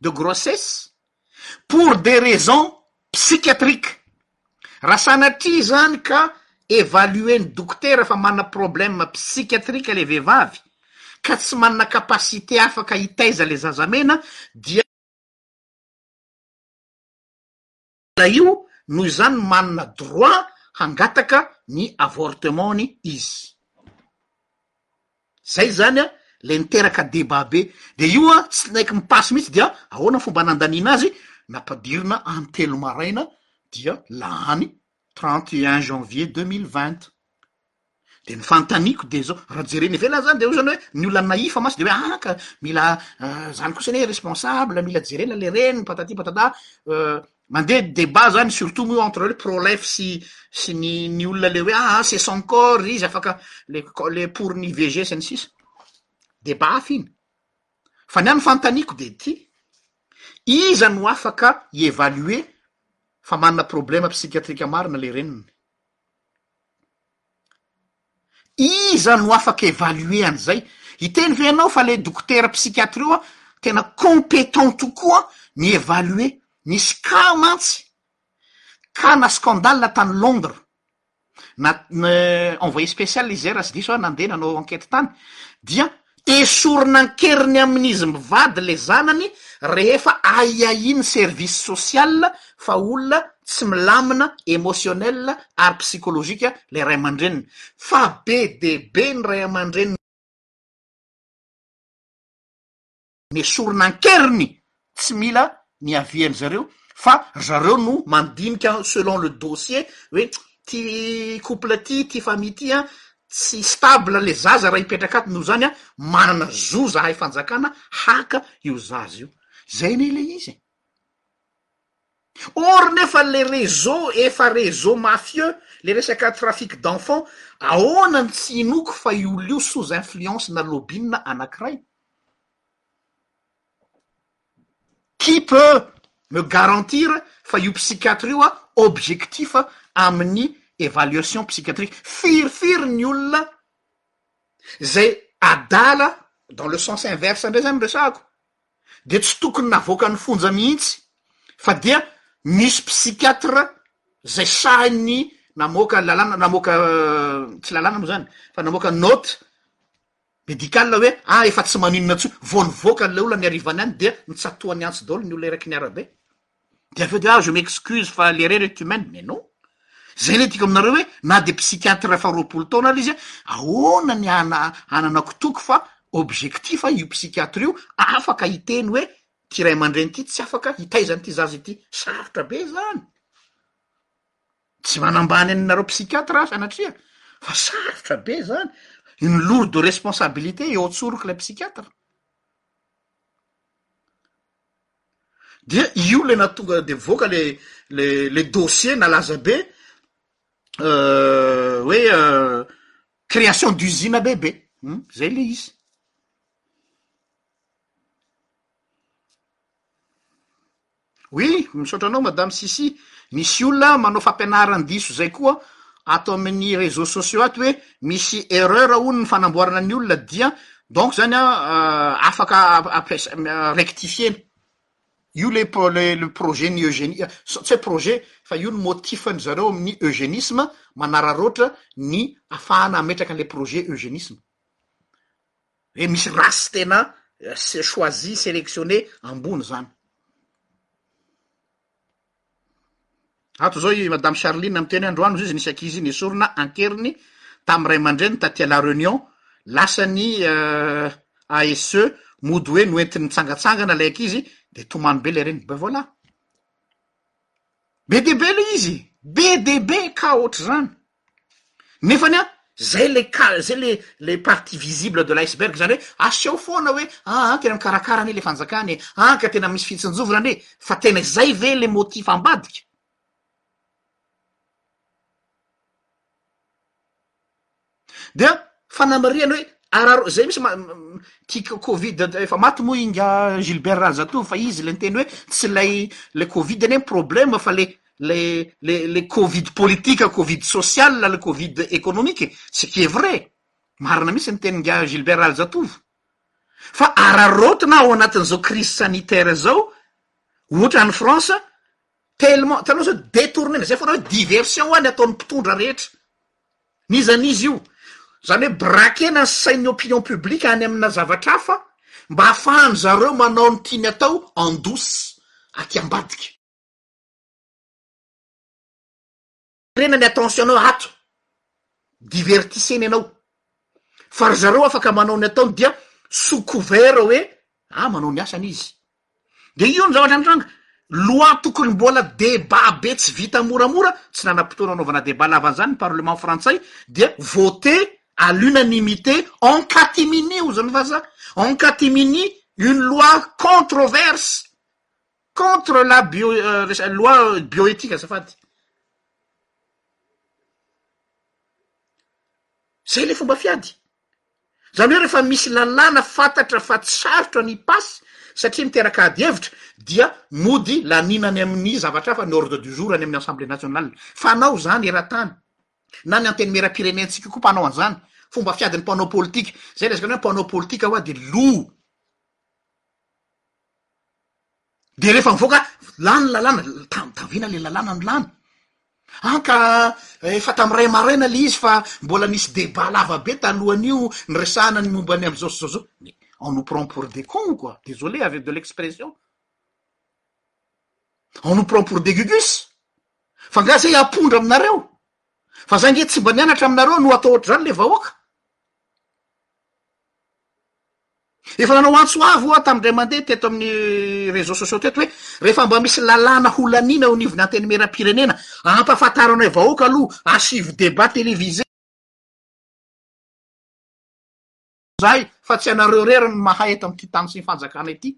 de grossesse pour des raisons psychiatriques, raha sanatria izany ka evaluer-n'ny dokotera fa manana problème psychiatrique ilay vehivavy ka tsy manana capacité afaka hitaiza ilay zazamena dia. Olona io noho izany manana droit hangataka ny avortement-ny izy. Zay zany a le niteraka debat be. De io a tsy naiky ny pass mihitsy dia ahoana ny fomba nandaniana azy, nampadirina any telo maraina dia lany trente et un janvier deux mille vingt. De ny fanontaniako de zao, raha jerena ivelany zany de hoy zany hoe ny olona naïf mantsy de hoe ah ka mila zany kosa anie responsable, mila jerena le reny patati patata, mandeha débat zany surtout moa entre le pro life sy sy ny ny olona le hoe ah c'est son corps izy afaka le co- le pour ny IVG sy ny sisa, débat hafa iny, fa ny ahy ny fanontaniako de ty, iza no afaka hi-évaluer fa manana problème psychiatrique marina le reniny? Iza no afaka evaluer an'izay? Hiteny ve ianao fa le dokotera psychiatre io tena competent tokoa mi evaluer? Nisy cas mantsy, cas na scandale tany Londres, na- envoyé spécial izy zay raha tsy diso aho nandeha nanao enquête tany, dia Esorina an-keriny amin'izy mivady le zanany rehefa ahiahian'ny service social fa olona tsy milamina emotionnel ary psychologique le ray aman-dreniny. Fa be dia be ny ray aman-dreniny. nesorina an-keriny tsy mila niavian-dry zareo fa ry zareo no mandinika selon le dossier hoe ity couple ity, ity famille ity an, tsy stable le zaza raha hipetraka ato noho izany an, manana zo zahay fanjakana haka io zaza io. Izay anie ilay izy e! Or nefa le réseau efa réseau mafieux le resaka trafic d'enfants, ahoana no tsy inoako fa io olona io sous influence-na lobby-na anankiray? Qui peut me garantir fa io psychiatre io objectif amin'ny évaluation psychiatrique? Firifiry ny olona izay adala, dans le sens inverse indray izany no resahako, dia tsy tokony navoakan'ny fonja mihitsy fa dia misy psychiatre izay sahy ny namoaka lalàna, namoaka tsy lalàna moa izany fa namoaka note, Medical hoe ah efa tsy maninona intsony, vao nivoaka ilay olona ny arivany any dia nitsatohany antsy daholo ny olona eraky ny arabe, dia avy eo dia ah je m'excuse fa l'erreur est humaine, mais non, izay ilay tiako aminareo hoe na dia psychiatre efa roapolo taona ary izy an, ahoana ny hana hananako toky fa objectif an io psychiatre io afaka hiteny hoe ity ray aman-dreny ity tsy afaka hitaiza an'ity zaza ity, sarotra be izany. Tsy manambany anareo psychiatre aho sanatria fa sarotra be zany, une lourde responsabilité eo an-tsoroky ilay psychiatre. Dia io le natonga de voaka le le le dossier nalaza be euh, hoe euh, création d'usine be be, hmm? zay le izy. Oui, misaotra anao madame Sissi, misy olona manao fampianaran-diso zay koa ato amin'ny réseaux sociaux ato hoe misy erreur hono ny fanamboarana ny olona dia donc zany an afaka ampiasaina rectifiena, io le le projet-n'ny eugénie, tsy hoe projet fa io no motif-ny zareo amin'ny eugénisme manararaotra ny afahana hametraka le projet eugénisme. Re misy race tena choisie selectionner ambony zany. Ato zao i madame Charline miteny hoe androany izy nisy ankizy nesorina ankeriny tamin'ny ray aman-dreniny taty la Reunion, lasa ny ASE mody hoe noentiny nitsangatsangana ilay ankizy dia tomany be ilay reniny. Ben voilà. Be dia be ilay izy e! Be dia be ka ohatr'izany. Nefany an, zay le ka, zay le le partie visible de l'iceberg, zany hoe aseho foana hoe aa tena mikarakara anie le fanjakana e, aa ka tena misy fitsinjovina anie, fa tena izay ve le motif ambadika? Dia fanamarihana hoe araro, zay misy tia covid, efa maty moa ingahy Gilbert Razatovo fa izy le niteny hoe tsy ilay le covid anie ny problème fa le le le le covid politika covid social le covid economique ce qui est vrai marina mihitsy ny teninga Gilbert Ralzatovo fa araraotina ao anatin'izao crise sanitaire izao ohatra any France tellement hitanao zao detournement zay foana hoe diversion hoany ataon'ny mpitondra rehetra n'iza n'iza io zany hoe brakena ny sain'ny opinion publique any amina zavatra hafa mba hahafahany zareo manao ny tiany atao en douce aty ambadika. Tena ny attention-nao ato, divertissez ny anao, fa ry zareo afaka manao ny ataony dia sous couvert hoe ah manao ny asany izy, dia io ny zavatra nitranga, loi tokony mbola débat be tsy vita moramora, tsy nanam-potoana hanaovana débat lava an'izany ny parlement frantsay, dia voter à l'unanimité en catimini hozy ny vazaha, en catimini une loi controverse, Contre la bio resak loi bioetique azafady. Zay le fomba fiady. Zany hoe refa misy lalàna fantatra fa tsy sarotra ny passe satria miteraka ady hevitra dia mody laniana any amin'ny zavatra hafa ny ordre du jour any amin'ny assemblée nationale. Fanao zany eran-tany. Na ny antenimieram-pirenentsika koa mpanao an'zany. Fomba fiadin'ny mpanao politika. Zay le zaka hoe mpanao politika ho'a de lo. dia rehefa mivoaka lany ny lalàna, tam- tavela le lalàna no lany an ka efa tamin'ny ray maraina le izy fa mbola nisy débat lava be talohan'io niresahana ny momba ny am'zao sy zao zao, mais on nous prend pour des cons quoi, désolé avec de l'expression, on nous prend pour des gugus, fa nga zay apondra aminareo, fa za nge tsy mba nianatra aminareo no atao ohatr'zany le vahoaka. Efa nanao antso avo aho tamin'indray mandeha teto amin'ny réseaux sociaux teto hoe rehefa mba misy lalàna holaniana eo anivon'ny Antenimierampirenena, ampahafantaro anay vahoaka aloha, asivo débat télévisé, izay fa tsy ianareo irery no mahay eto amin'ity tany sy ny fanjakana ity.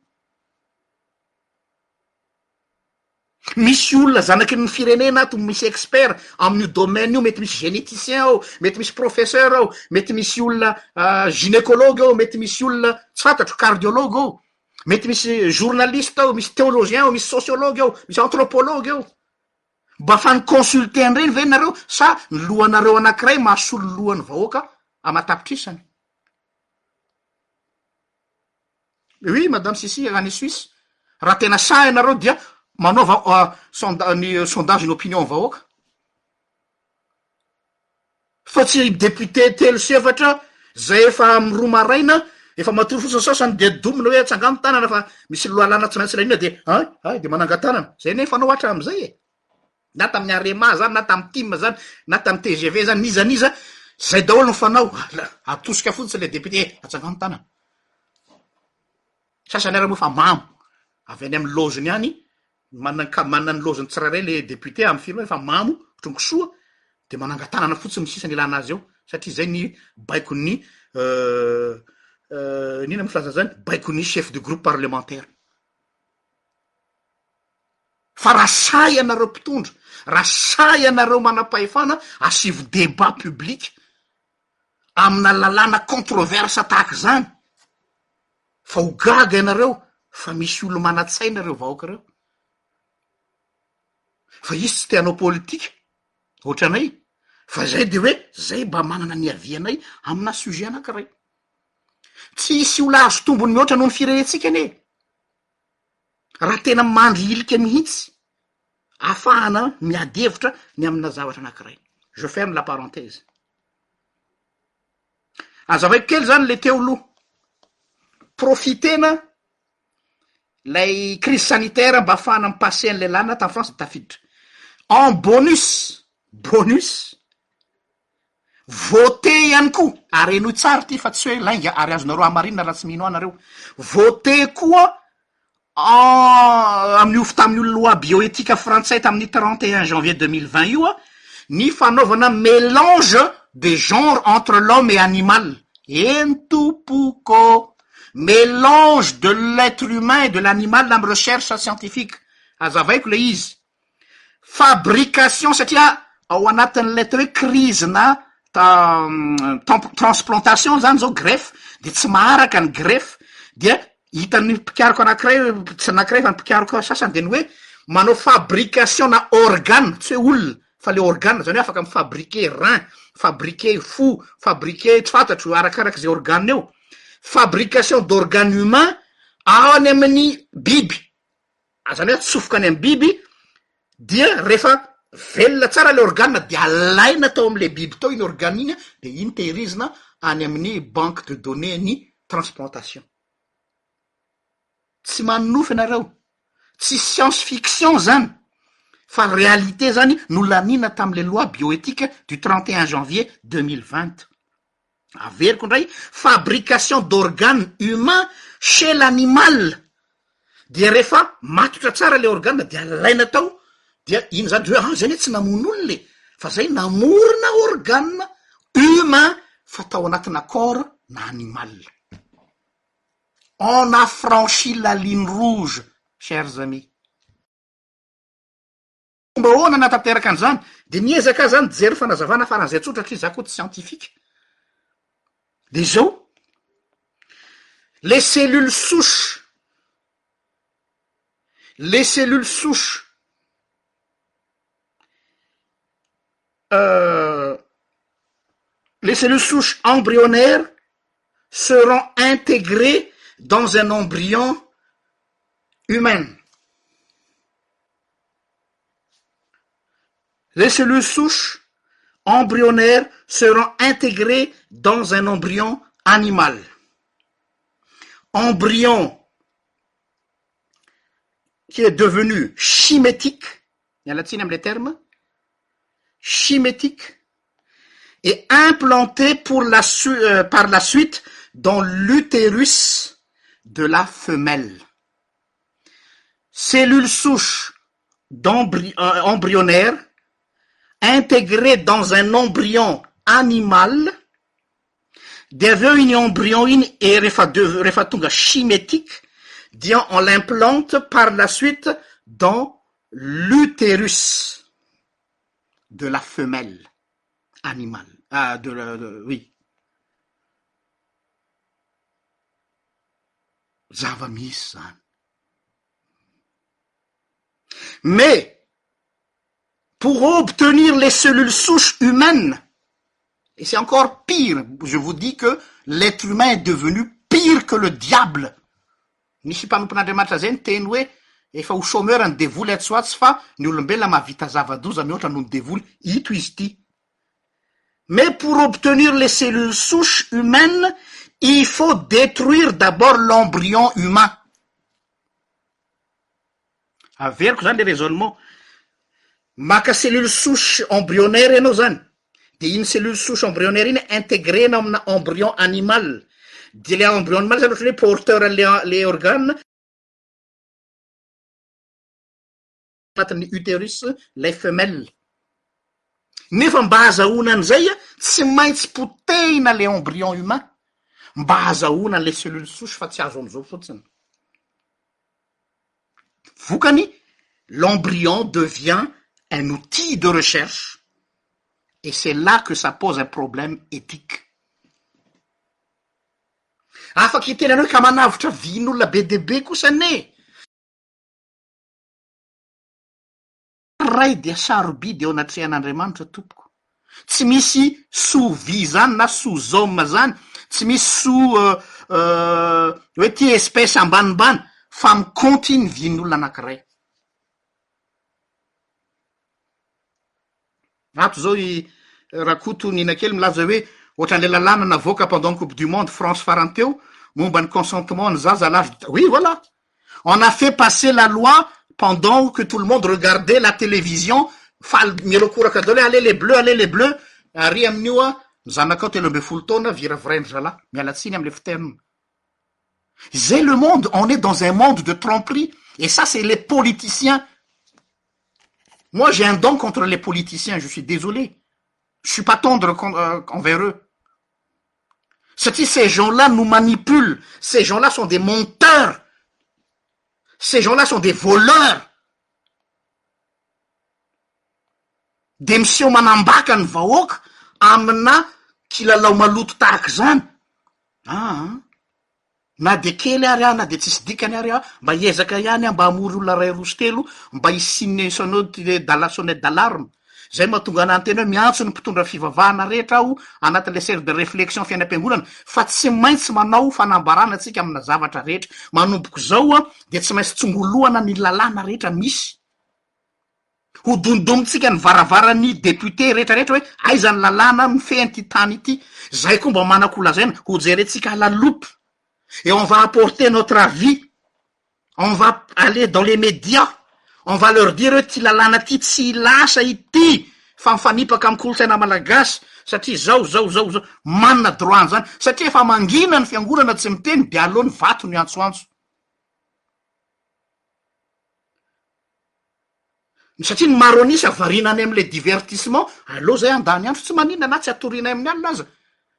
Misy olona zanaky ny firenena ato misy expert amin'io domaine io, mety misy généticien ao, mety misy professeur ao, mety misy olona gynécologue ao, mety misy olona tsy fantatro cardiologue ao, mety misy journaliste ao, misy théologien ao, misy sociologue ao, misy anthropologue ao, mba fa ni-consulter an'ireny ve nareo sa ny lohanareo anankiray mahasolo ny lohan'ny vahoaka aman-tapitrisany. Oui madame Sissi any Suisse raha tena sahy ianareo dia manaova sonda- ny sondage ny opinion vahoaka fa tsy député telo sy efatra zay efa amin'ny roa maraina efa matory fotsiny sasany dia domina hoe atsanga ny tanana fa misy lohalana tsy maintsy lainina dia hay hay dia mananga-tanana zay anie fanao hatramin'izay e na tamin'ny Arema zany na tamin'ny tim zany na tamin'ny tgv zany n'iza n'iza zay daholo ny fanao atosika fotsiny le député eh atsangano tanana sasany ary moa fa mamo avy any amin'ny loziny any manan ka manana ny loziny tsirairay le député amin'ny film fa mamo otrany kisoa de manangatanana fotsiny ny sisa ny ilana azy eo satria zay ny baikon'ny inona moa filaza zany baikon'ny chef de groupe parlementaire Fa raha sahy ianareo mpitondra, raha sahy ianareo manam-pahefana asivo débat public amina lalàna controverse tahaka izany fa ho gaga ianareo fa misy olo-manan-tsaina ireo vahoaka ireo. Fa izy tsy te hanao politika ohatranay fa izay dia hoe izay mba manana ny avis anay amina sujet anankiray. Tsy hisy olona hahazo tombony mihoatra noho ny firenentsika anie e! raha tena mandry ilika mihitsy afahana miady hevitra ny amina zavatra anakiray je ferme la parentese azavaiko kely zany le teo loha profitena lay crise sanitaire mba afahana am passe an'lay lana tam france de tafiditra en bonus bonus Voter ihany koa, ary henoy tsara ity fa tsy hoe lainga ary azonareo hamarinina raha tsy mino ahy nareo, voter koa en amin'io tamin'io loi bioéthique frantsay tamin'ny trente et un janvier deux mille vingt io ny fanaovana mélange de genre entre l'homme et animal, eny tompoko ô, mélange de l'être humain et de l'animal amin'ny recherche scientifique, hazavaiko ilay izy. Fabrication satria ao anatin'ilay atao hoe crise-na temp- transplantation zany zao greffe dia tsy maharaka ny greffe dia hitan'ny mpikaroka anankiray hoe tsy anankiray fa ny mpikaroka sasany dia ny hoe manao fabrication-na organe tsy hoe olona fa le organe zany hoe afaka mi-fabriquer rein fabriquer fo fabriquer tsy fantatro arakaraka izay organe eo fabrication d'organe humain any amin'ny biby Azany hoe atsofoka any am-biby dia rehefa velona tsara ilay organe dia alaina tao amin'ilay biby tao iny organe iny dia iny tehirizina any amin'ny banque de données ny transplantation. Tsy manonofy ianareo, tsy science fiction izany fa réalité izany no laniana tamin'ilay loi bioéthique du trente et un janvier deux mille vingt. averiko indray, fabrication d'organes humains chez l'animal, dia rehefa matotra tsara ilay organe dia alaina tao dia iny zany, hoe ah zay anie tsy namono olona e! fa zay namorona organe humain fa tao anatina corps na animal. On a franchi la ligne rouge, chers amis. Fomba ahoana nahatanteraka an'izany? Dia niezaka aho izany nijery fanazavana faran'izay tsotra satria izaho koa tsy siantifika. Dia izao, le cellule souche, le cellule souche euh, le cellule souche embryonnaire seront intégrées dans un embryon humain. les cellules souches embryonnaires seront intégrées dans un embryon animal embryon qui est devenu chimétique et implanté euh, par la suite dans l'utérus de la femelle cellule souche euh, embryonnaire intégrée dans un embryon animal des veni embrioine et rehatga chimétique dien on l'implante par la suite dans de la femelle animale ah, ui zava-misy izany. Mais pour obtenir les cellules souches humaines, et c'est encore pire, je vous dis que l'être humain est devenu pire que le diable, nisy mpanompon'Andriamanitra zay niteny hoe efa ho chômeur ny devoly atsy ho atsy fa ny olombelona mahavita zava-doza mihoatra noho ny devoly, ito izy ity. mais pour obtenir les cellule souce humaine i faut détruire d'abord l'embrion humain averiko zany le rasonnement maka cellule souce ambrionnaire anao zany de iny cellule sose embrionnaire iny integre anao amina embrion animal de le embrion nimaly zany ohatra hoe porteur le organ anatin'ny uterus lay femelle nefa mba hazahoana an'izay a tsy maintsy potehina le embryon humain mba hazahoana an'la cellule souche fa tsy azo am'izao fotsiny vokany l'embryon devient un outil de recherche et c'est là que ça pose un problème éthique afaka hiteny anao hoe ka manavotra vin'olona be dia be kosa anie Ray dia sarobidy eo anatrehan'Andriamanitra tompoko. Tsy misy soa vy izany na soa zôma izany, tsy misy soa hoe ity espèce ambanimbany fa mi-compte ny vin'olona anankiray. Ato izao i Rakoto Ninakely milaza hoe ohatran'ilay lalàna navoaka pendant coupe du monde France farany teo momba ny consentement ny zaza à l'âge de, oui voilà! On a fait passer la loi pendant que tout le monde regardait la télévision, faly mihorakoraka daholo hoe allez les bleus, allez les bleus! Ary amin'io an, ny zanakao telo ambin'ny folo taona viravirain'ny zalahy. Miala tsiny amin'ilay fiterm. Izay le monde, on est dans un monde de tromperie et ça c'est les politiciens moi j'ai un don contre les politiciens je suis désolé je suis pas tendre euh, envers eux ca ti ces gens là nous manipule ces gens-là sont des monteurs ce gens la sont de voleurs de misy eo manambaka ny vahoka amina kilalao maloto tahaky zany ahah Na dia kely ary aho na dia tsisy dikany ary aho mba hiezaka ihany aho mba hamory olona iray roa sy telo mba hisian'ny sonnet d'ala sonnet d'alarme izay mahatonga anah niteny hoe miantso ny mpitondra fivavahana rehetra aho anatin'ilay cercle de réflexion fiainam-piangonana fa tsy maintsy manao fanambarana antsika amina zavatra rehetra manomboka izao dia tsy maintsy tsongolohana ny lalàna rehetra misy Hodondomintsika ny varavaran'ny députés retraretra hoe aiza ny lalàna mifehy an'ity tany ity. Zay koa mba manako ho lazaina, hojerentsika à la loupe. Et on va apporter notre avis, on va aller dans les médias, on va leur dire hoe ity lalàna ity tsy lasa ity fa mifanipaka amin'ny kolontsaina malagasy satria zao zao zao zao. Manana droit an'izany satria efa mangina ny fiangonana tsy miteny dia aleo ny vato no hiantsoantso. satria ny maro an'isa variana any amin'ilay divertissement, aleo zay handany andro, tsy maninona na tsy hatorianay amin'ny alina aza,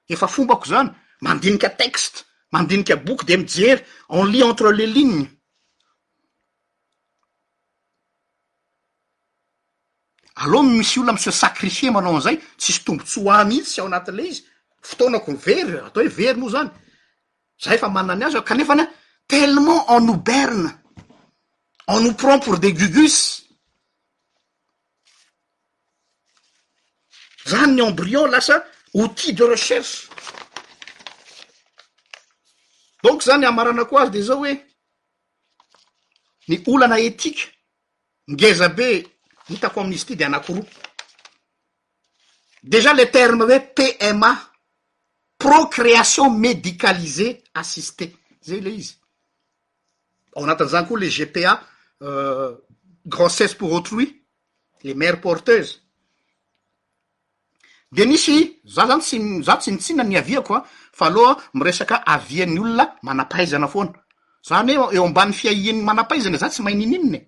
efa fombako izany, mandinika texte, mandinika boky dia mijery, on lit entre les lignes. Aleo misy olona mi-se sacrifier manao an'izay, tsisy tombotsoa mihitsy ao anatin'ilay izy, fotoanako very, atao hoe very moa zany. za efa manana ny azo aho kanefa ny ahy tellement on nous berne on nous prend pour des gugus zany ny embryon lasa outil de recherche donc zany hamaranako azy de zao hoe ny olana éthique ngeza be hitako amin'izy ity de anakiroa Déjà le terme hoe PMA, procréation médicalisée assistée, zay ilay izy. Ao anatin'izany koa le GPA, grossesse pour autrui, le mère porteuse. Dia nisy, za zany tsy, za tsy mitsinona ny avis-ako an, fa aloha miresaka avis-n'ny olona manam-pahaizana foana. Za anie eo ambany fiahian'ny manam-pahaizana, za tsy mahay ninoninona e!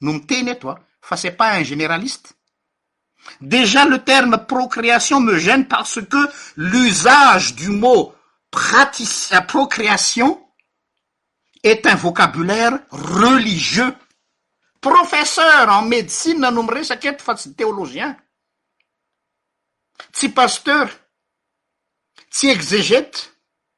no miteny etoa ah. fa s'e pa in genéraliste déjà le terme procréation me gêne parce que l'usage du mot procréation est un vocabulaire religieux professeur en médecine a nomresakete fa si théologien tsi pasteur tsi exégète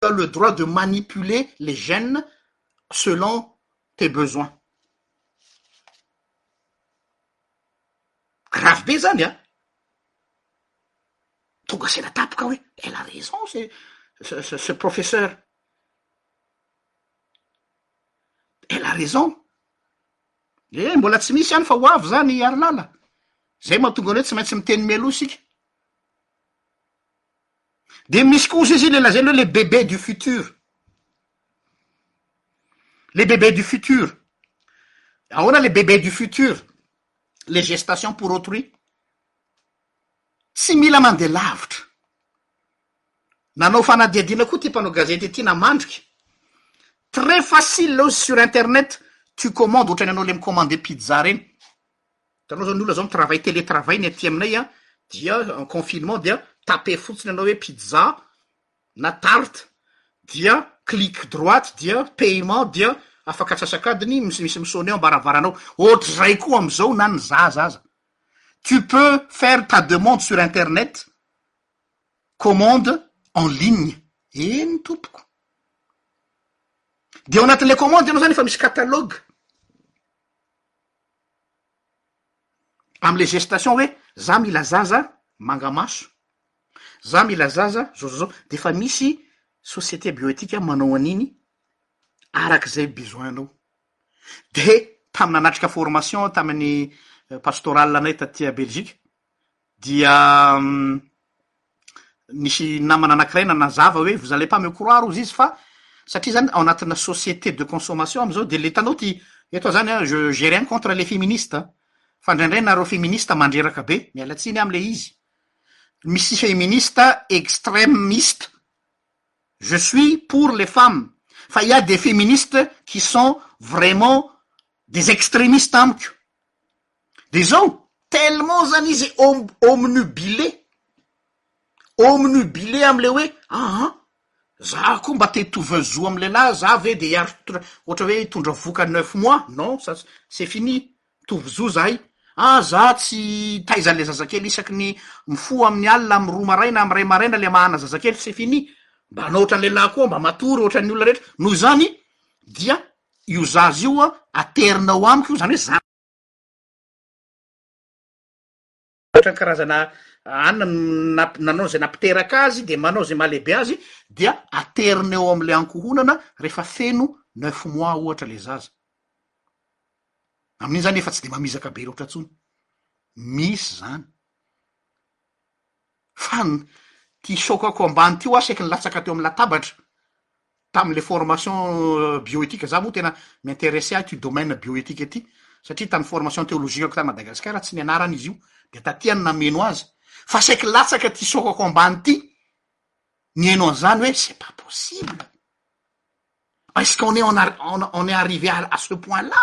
tu as le droit de manipuler les gènes selon tes besoins. Grave be zany an! Tonga saina tapoka hoe elle a raison ce, ce, ce, ce professeur. Elle a raison. Eh, mbola tsy misy ihany fa ho avy zany i Harilala. Zay mahatonga anao hoe tsy maintsy miteny mialoha isika. Dia misy kosa izy ilay lazainy hoe le bébé du futur. Le bébé du futur. Ahoana le bébé du futur? Le gestation pour autrui. Tsy mila mandeha lavitra. Nanao fanadihadiana koa ity mpanao gazety ity na mandrika. Très facile sur internet, tu commandes, ohatran'ny ianao ilay mi-commander pizza ireny. Hitanao zao ny olona zao mi travail télé travail ny aty aminay a dia en confinement dia taper fotsiny anao hoe pizza na tarte dia clique droite dia paiement dia afaka atsasak'adiny misy misy mi-sonne eo am-baravaranao ohatr'izay koa am'zao na ny zaza aza tu peux faire ta demande sur internet commande en ligne eny tompoko de ao anatin'le commande ianao zany efa misy catalogue Am le gestation hoe za mila zaza manga maso, za mila zaza zao zao zao, defa misy société bioéthique manao an'iny arak'izay besoin anao, de tam nanatrika formation tamin'ny pastoral anay taty Belgique Dia nisy namana anankiray nanazava hoe vous allez pas me croire hozy izy fa satria zany ao anatina société de consommation amzao de le hitanao ty eto zany an je j'ai rien contre les féministes an fa ndraindray nareo féministes mandreraka be miala tsiny amle izy misy féministes extremistes je suis pour les femmes fa il ya des féministes qui sont vraiment des extremistes amiko De izao, tellement zany izy om- omnubilé, omnubilé am'le hoe aa za koa mba te hitovy zo am' lehilahy za ve de hiaro tra ohatra hoe hitondra vohoka neuf mois, non ça c- c'est fini, mitovy zo zahay, ah za tsy taiza an'le zazakely isaky ny mifoha amin'ny alina am' roa maraina am' ray maraina le maha ana zazakely, c'est fini, mba hanao ohatry ny lehilahy koa, mba matory ohatry ny olona rehetra, noho izany dia io zaza io an, aterina ao amiko io, zany hoe za. Ohatra ny karazana hanina nap- nanao izay nampiteraka azy dia manao izay mahalehibe azy dia aterina eo amin'ilay ankohonana rehefa feno neuf mois ohatra ilay zaza amin'iny zany efa tsy de mamizaka be loatra ntsony misy zany fa ny ty sokako ambany ty ho asaky ny latsaka teo amin'ny latabatra tamin'ilay formation euh, bioéthique za moa tena m'intéressé ahy ty domaine bioéthique ty satria tamin'ny formation théologique-ko tany Madagasikara tsy nianarana izy io de taty any nameno azy fa saiky latsaka ty sokako ambany ty nihaino an'izany hoe c'est pas possible est-ce qu'on est on est arrivé à ce point là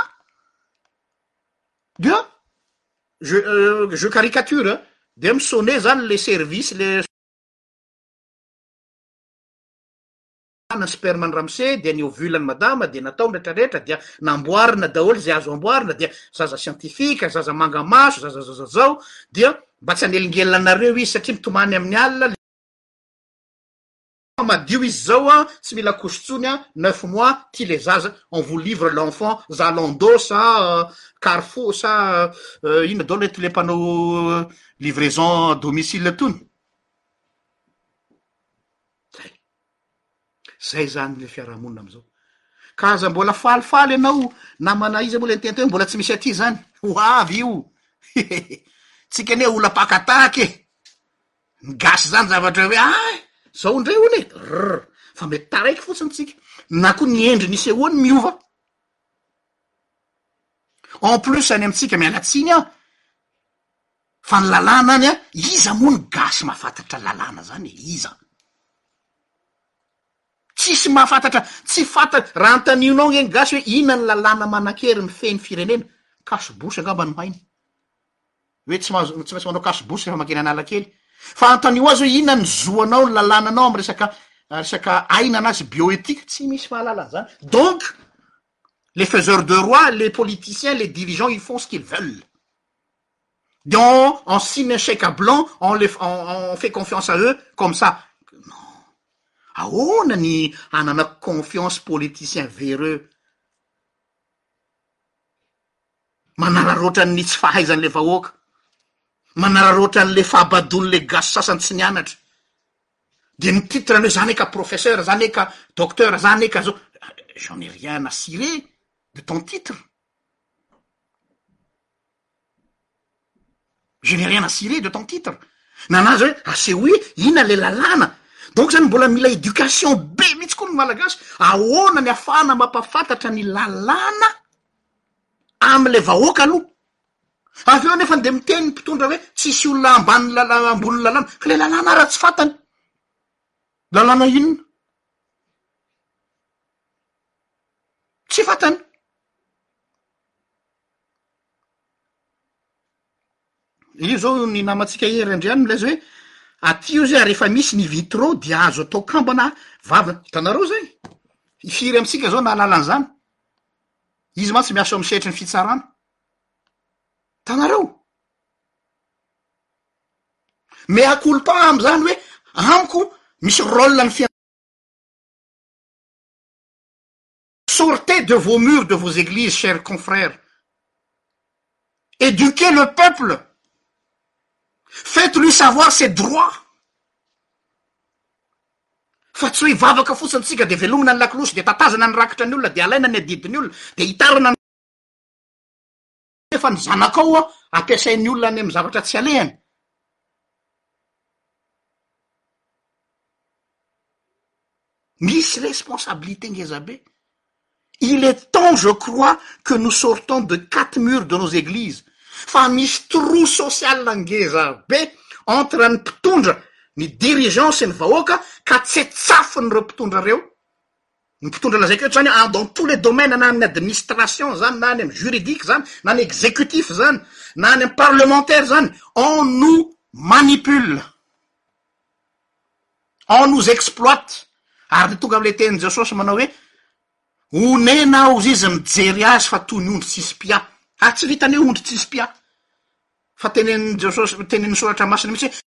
dia je euh, je caricature dia misonne zany le service le Ny sperme ny ramose dia ny ovule ny madama dia natao ny rehetra rehetra dia namboarina daholo izay azo amboarina dia zaza siantifika zaza manga maso zaza zaza zao dia mba tsy hanelingelina anareo izy satria mitomany amin'ny alina fa madio izy zao a tsy mila couche tsony a neuf mois ty le zaza on vous livre l'enfant zalando sa carrefour sa inona daholo eto le mpanao livraison domicile tony zay zay zany le fiarahamonina amizao ka aza mbola falifaly ianao namana iza moa le niteny teo mbola tsy misy aty zany ho avy io hehehe tsika anie olapakataka e ny gasy zany zavatra hoe ay zao ndray ony e rr fa mety taraiky fotsiny tsika na koa ny endry ny sehoany miova en plus any amitsika miala tsiny an Fa ny lalàna any a, iza moa ny gasy mahafantatra lalàna zany e, iza? Tsisy mahafantatra, tsy fanta-, raha antanionao nge ny gasy hoe inona ny lalàna manan-kery mifehy ny firenena, cache bouche angamba no hainy, hoe tsy mahazo, tsy maintsy manao cache bouche rehefa makeny analakely, fa antanio azy hoe inona ny zo anao, ny lalànanao amin'ny resaka, resaka aina na sy bioetika, tsy misy mahalala an'zany, donc les faiseurs de roi, les politiciens, les dirigeants, ils font ce qu'ils veulent. de on on signe un chèque à blanc on les on fait confiance à eux comme ça non ahoana ny hanana confiance politicien véreux manararaotra ny tsy fahaizan'le vahoaka manararaotra an'le fahabadon'le gasy sasany tsy nianatra de ny titre an'le za ne ka professeur za ne ka docteur za ne ka zao j'en ai rien à cirer de ton titre Je n'ai rien à cirer de ton titre, nanaja hoe asehoy hoe inona ilay lalàna, donc zany mbola mila éducation be mihitsy koa ny Malagasy, ahoana ny ahafahana mampahafantatra ny lalàna amin'ilay vahoaka aloha, avy eo nefany dia miteny ny mpitondra hoe tsisy olona ambanin'ny lala- ambonin'ny lalàna, ka ilay lalàna ara tsy fantany, lalàna inona? Tsy fantany. Io zao ny namantsika Hery Andriany no milaza hoe aty hozy ah rehefa misy ny vitraux dia azo atao kambana vavany, hitanareo zay? Firy amintsika zao nahalala an'zany? Izy mantsy miasa eo amin'ny sehatry ny fitsarana, hitanareo? Mea culpa ah am'zany hoe amiko misy rôle-n'ny fia-. Sortez de vos murs de vos églises chers confrères éduquez le peuple faites lui savoir ses droits fa tsy hoe hivavaka fotsiny tsika dia velomina ny lakolosy dia tatazana ny rakitra ny olona dia alaina ny adidin'ny olona dia hitarina nefa ny zanakao ampiasain'ny olona any amin'ny zavatra tsy alehany. Misy responsabilité ngeza be. Il est temps je crois que nous sortons de quatre murs de nos églises fa misy trou social ngeza be entre ny mpitondra, ny dirigeants sy ny vahoaka ka tsetsafin'ireo mpitondra ireo. Ny mpitondra lazaiko eto zany a, dans tous les domaines, na amin'ny administration zany, na any amin'ny juridique zany, na ny executif zany, na any amin'ny parlementaire zany, on nous manipule, on nous exploite, ary ny tonga amin'ilay tenin'i Jesosy manao hoe, onena aho, hozy izy mijery azy fa toy ny ondry tsisy mpià, ary tsy vitan'ny hoe ondry tsisy mpià, fa tenenin'i Jesosy, tenenin'ny soratra masina mihitsy hoe,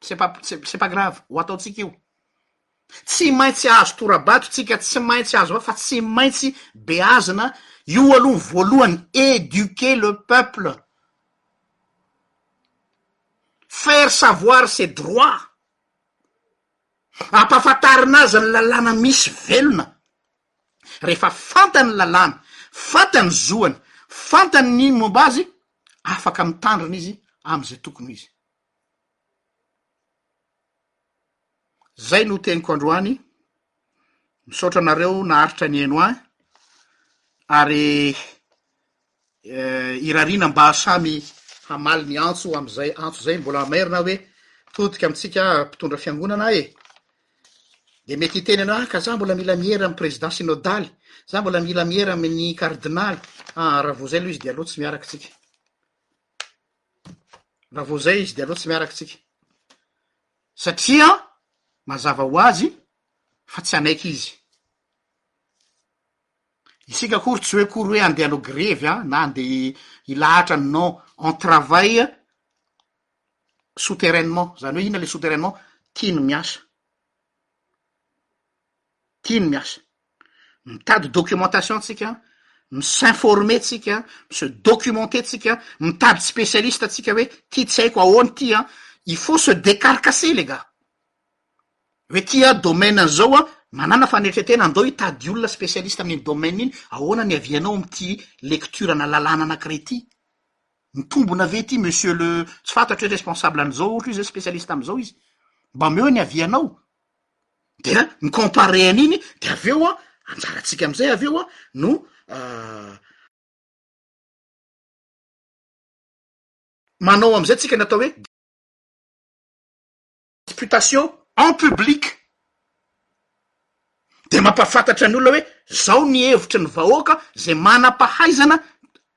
C'est pas, c'est pas grave, ho ataontsika io. Tsy maintsy azo tora-bato tsika, tsy maintsy azo fa tsy maintsy beazina, io aloha ny voalohany, éduquer le peuple, faire savoir ses droits, ampahafantarina azy ny lalàna misy velona, rehefa fantany ny lalàna, fantany ny zoany, fantany ny momba azy, afaka mitandrina izy amin'izay tokony ho izy. Zay no teniko androany, misaotra anareo naharitra nihaino ahy ary irariana mba samy hamaly ny antso amin'izay antso izay mbola mamerina hoe todika amintsika mpitondra fiangonana e! de mety hiteny anao ah ka za mbola mila miera amin'ny président synodaly, za mbola mila miera amin'ny cardinaly, ah raha vao zay aloha izy de aleo tsy miaraka tsika. Raha vao izay izy dia aleo tsy miaraka isika. Satria mazava ho azy fa tsy hanaiky izy. Isika akory tsy hoe akory hoe handeha hanao grevy an, na handeha hilahatra non, on travaille souterrainement, izany hoe inona ilay souterrainement? Tiany miasa. tia ny miasa, mitady documentation tsika, mi s'informer tsika, mi se documenter tsika, mitady specialiste tsika hoe ty tsy haiko ahoana ity an, il faut se decarcasser les gars, hoe ty an domaine an'izao an, manàna fanetren-tena andao hitady olona specialiste amin'iny domaine iny, ahoana ny avis-anao amin'ity lecture ana lalàna anankiray ity, mitombona ve ity monsieur le tsy fantatro hoe responsable an'izao ohatra izy hoe specialiste amin'izao izy, mba omeo ny avis-anao, dia ny comparer an'iny de avy eo an anjarantsika am'izay avy eo an no manao am'izay tsika ny atao hoe disputation en public de mampahafantatra ny olona hoe zao ny hevitry ny vahoaka zay manam-pahaizana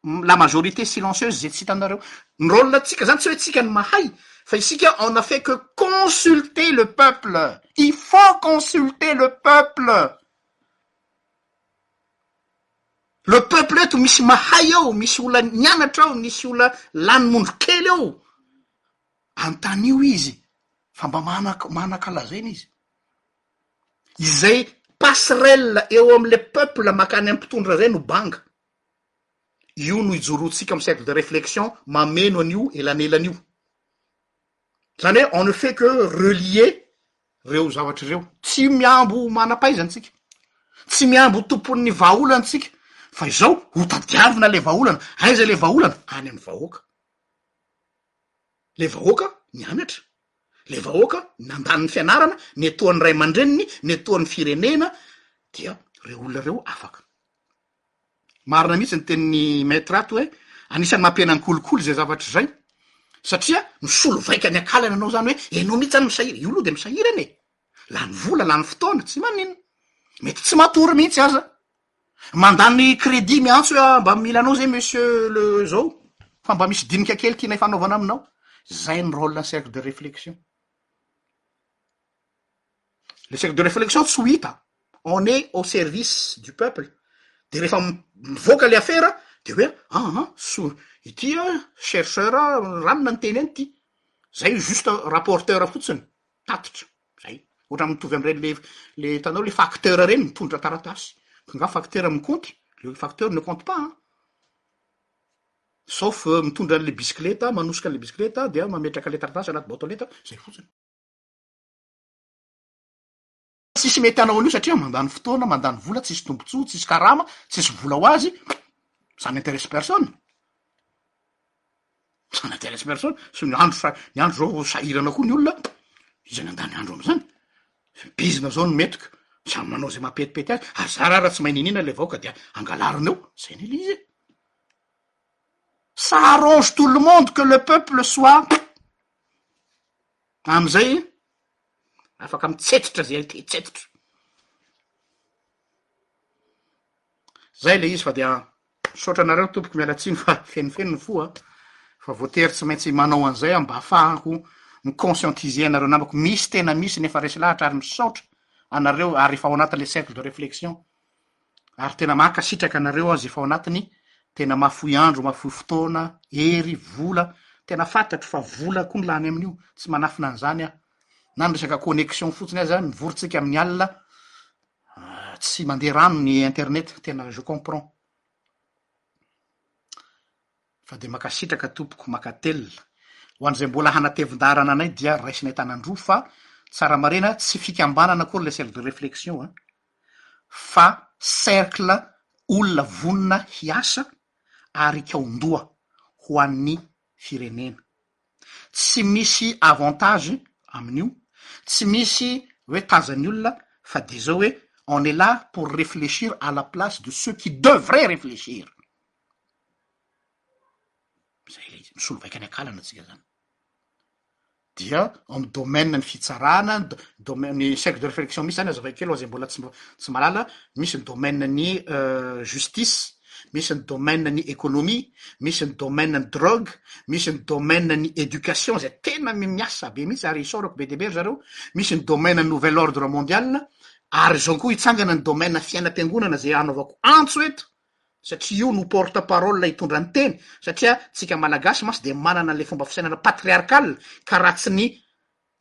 la majorité silencieuse zay tsy hitanareo ny rôle tsika zany tsy hoe tsika no mahay fa isika on a fait que consulter le peuple il faut consulter le peuple le peuple eto misy mahay eo misy ola nianatra ao nisy ola lany mondro kely eo antanio izy fa mba manak manakalazaina izy izay passerelle eo amle peuple makany am pitondra zay no banga Io no ijoroantsika amin'ny cercle de réflexion mameno an'io elanelana io. Izany hoe on ne fait que relier ireo zavatra ireo. Tsy mihambo ho manam-pahaizana isika, tsy mihambo ho tompon'ny vahaolana isika fa izao hotadiavina ilay vahaolana. Aiza ilay vahaolana? Any amin'ny vahoaka. Ilay vahoaka nianatra, ilay vahoaka nandany ny fianarana, netoan'ny ray aman-dreniny, netoan'ny firenena dia ireo olona ireo afaka. Marina mihitsy ny tenin'i Maître ato hoe anisan'ny mampihena ny kolikoly izay zavatra izay satria misolo vaika ny ankalana anao izany hoe ianao mihitsy izany misahirana, io aloha dia misahirana e! lany vola, lany fotoana, tsy maninona, mety tsy matory mihitsy aza, mandany crédit miantsy hoe ah mba mila anao izay monsieur le izao fa mba misy dinika kely tiana ifanaovana aminao, izay ny rôle ny cercle de réflexion. Le cercle de réflexion tsy ho hita, on est au service du peuple, de rehefa mivoaka le afera de hoe an an so ity chercheur ranona niteny an ity, zay juste rapporteur fotsiny tatitra, zay, ohatra mitovy amreny le le hitanao le facteur reny mitondra taratasy, nga facteur mikompy, le facteur ne compte pas an, sauf mitondra anle bisikileta, manosika anle bisikileta dia mametraka le taratasy anaty boite aux lettres, zay fotsiny. Tsisy mety hanao an'io satria mandany fotoana, mandany vola, tsisy tombontsoa, tsisy karama, tsisy vola ho azy, ça n'intéresse personne, ça n'intéresse personne, sy ny andro sa- ny andro zao sahirana koa ny olona, iza no handany andro am'zany? Bizina zao no mety ka, samy manao ze mampetipety azy, ary za ra raha tsy mahay niniana le vahoaka dia angalarina eo, zay ny lzy e! Ça arrange tout le monde que le peuple soit. Amin'izay afaka mitsetsitra izay te hitsetsitra. Izay ilay izy fa dia misaotra anareo tompoko miala tsiny fa fenofeno ny fo a. Fa voatery tsy maintsy manao an'izay aho mba hahafahako mi-conscientiser anareo namako. Misy tena misy ny efa resy lahatra ary misaotra anareo ary efa ao anatin'ilay cercle de réflexion. ary tena mankasitraka anareo aho zay efa ao anatiny, tena mahafoy andro, mahafoy fotoana, hery, vola, tena fantatro fa vola koa ny lany amin'io, tsy manafina an'izany aho, na ny resaka connexion fotsiny aza mivorintsika amin'ny alina tsy mandeha rano ny internet, tena je comprends. Fa dia mankasitraka tompoko, mankatelina. Ho an'izay mbola hanatevin-daharana anay dia raisinay tanandroa fa tsara marena, tsy fikambanana akory ilay cercle de réflexion an, fa cercle olona vonona hiasa ary kaondoha ho an'ny firenena. Tsy misy avantage amin'io, tsy misy hoe tazan'ny olona fa dia zao hoe on est là pour réfléchir à la place de ceux qui devraient réfléchir. Zay le izy, misolo vaika any an-kalana tsika zany. dia ao amin'ny domaine ny fitsarana, ny domaine ny cercle de réflexion misy zany azavaiko kely ho zay mbola tsy mba tsy mahalala, misy ny domaine ny justice, misy ny domaine ny économie, misy ny domaine ny drogue, misy ny domaine ny éducation zay tena miasa be mihitsy ary isaorako be dia be ry zareo, misy ny domaine ny nouvel ordre mondial, ary zao koa hitsangana ny domaine fiainam-piangonana zay hanaovako antso eto, satria io no porte parole hitondra ny teny, satria tsika malagasy mantsy dia manana an'ilay fomba fisainana patriarcal ka raha tsy ny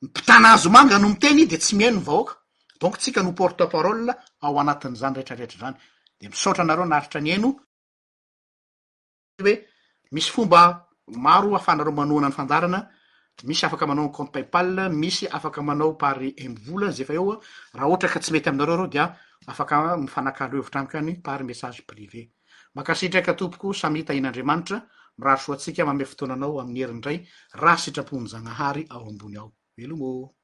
mpitana hazomanga no miteny dia tsy mihaino ny vahoaka, donc tsika no porte parole ao anatin'izany rehetra rehetra izany, dia misaotra anareo naharitra nihaino, hoe Misy fomba maro ahafahanareo manohana ny fandaharana, misy afaka manao ny compte paypal, misy afaka manao par mvola izay efa eo, raha ohatra ka tsy mety aminareo ireo dia afaka mifanakalo hevitra amiko ihany par message privé. Mankasitraka tompoko, samy hita en'Andriamanitra, mirary soa antsika, manome fotoananao amin'ny heriny indray raha sitrapon'i Zagnahary ao ambony ao. Veloma o!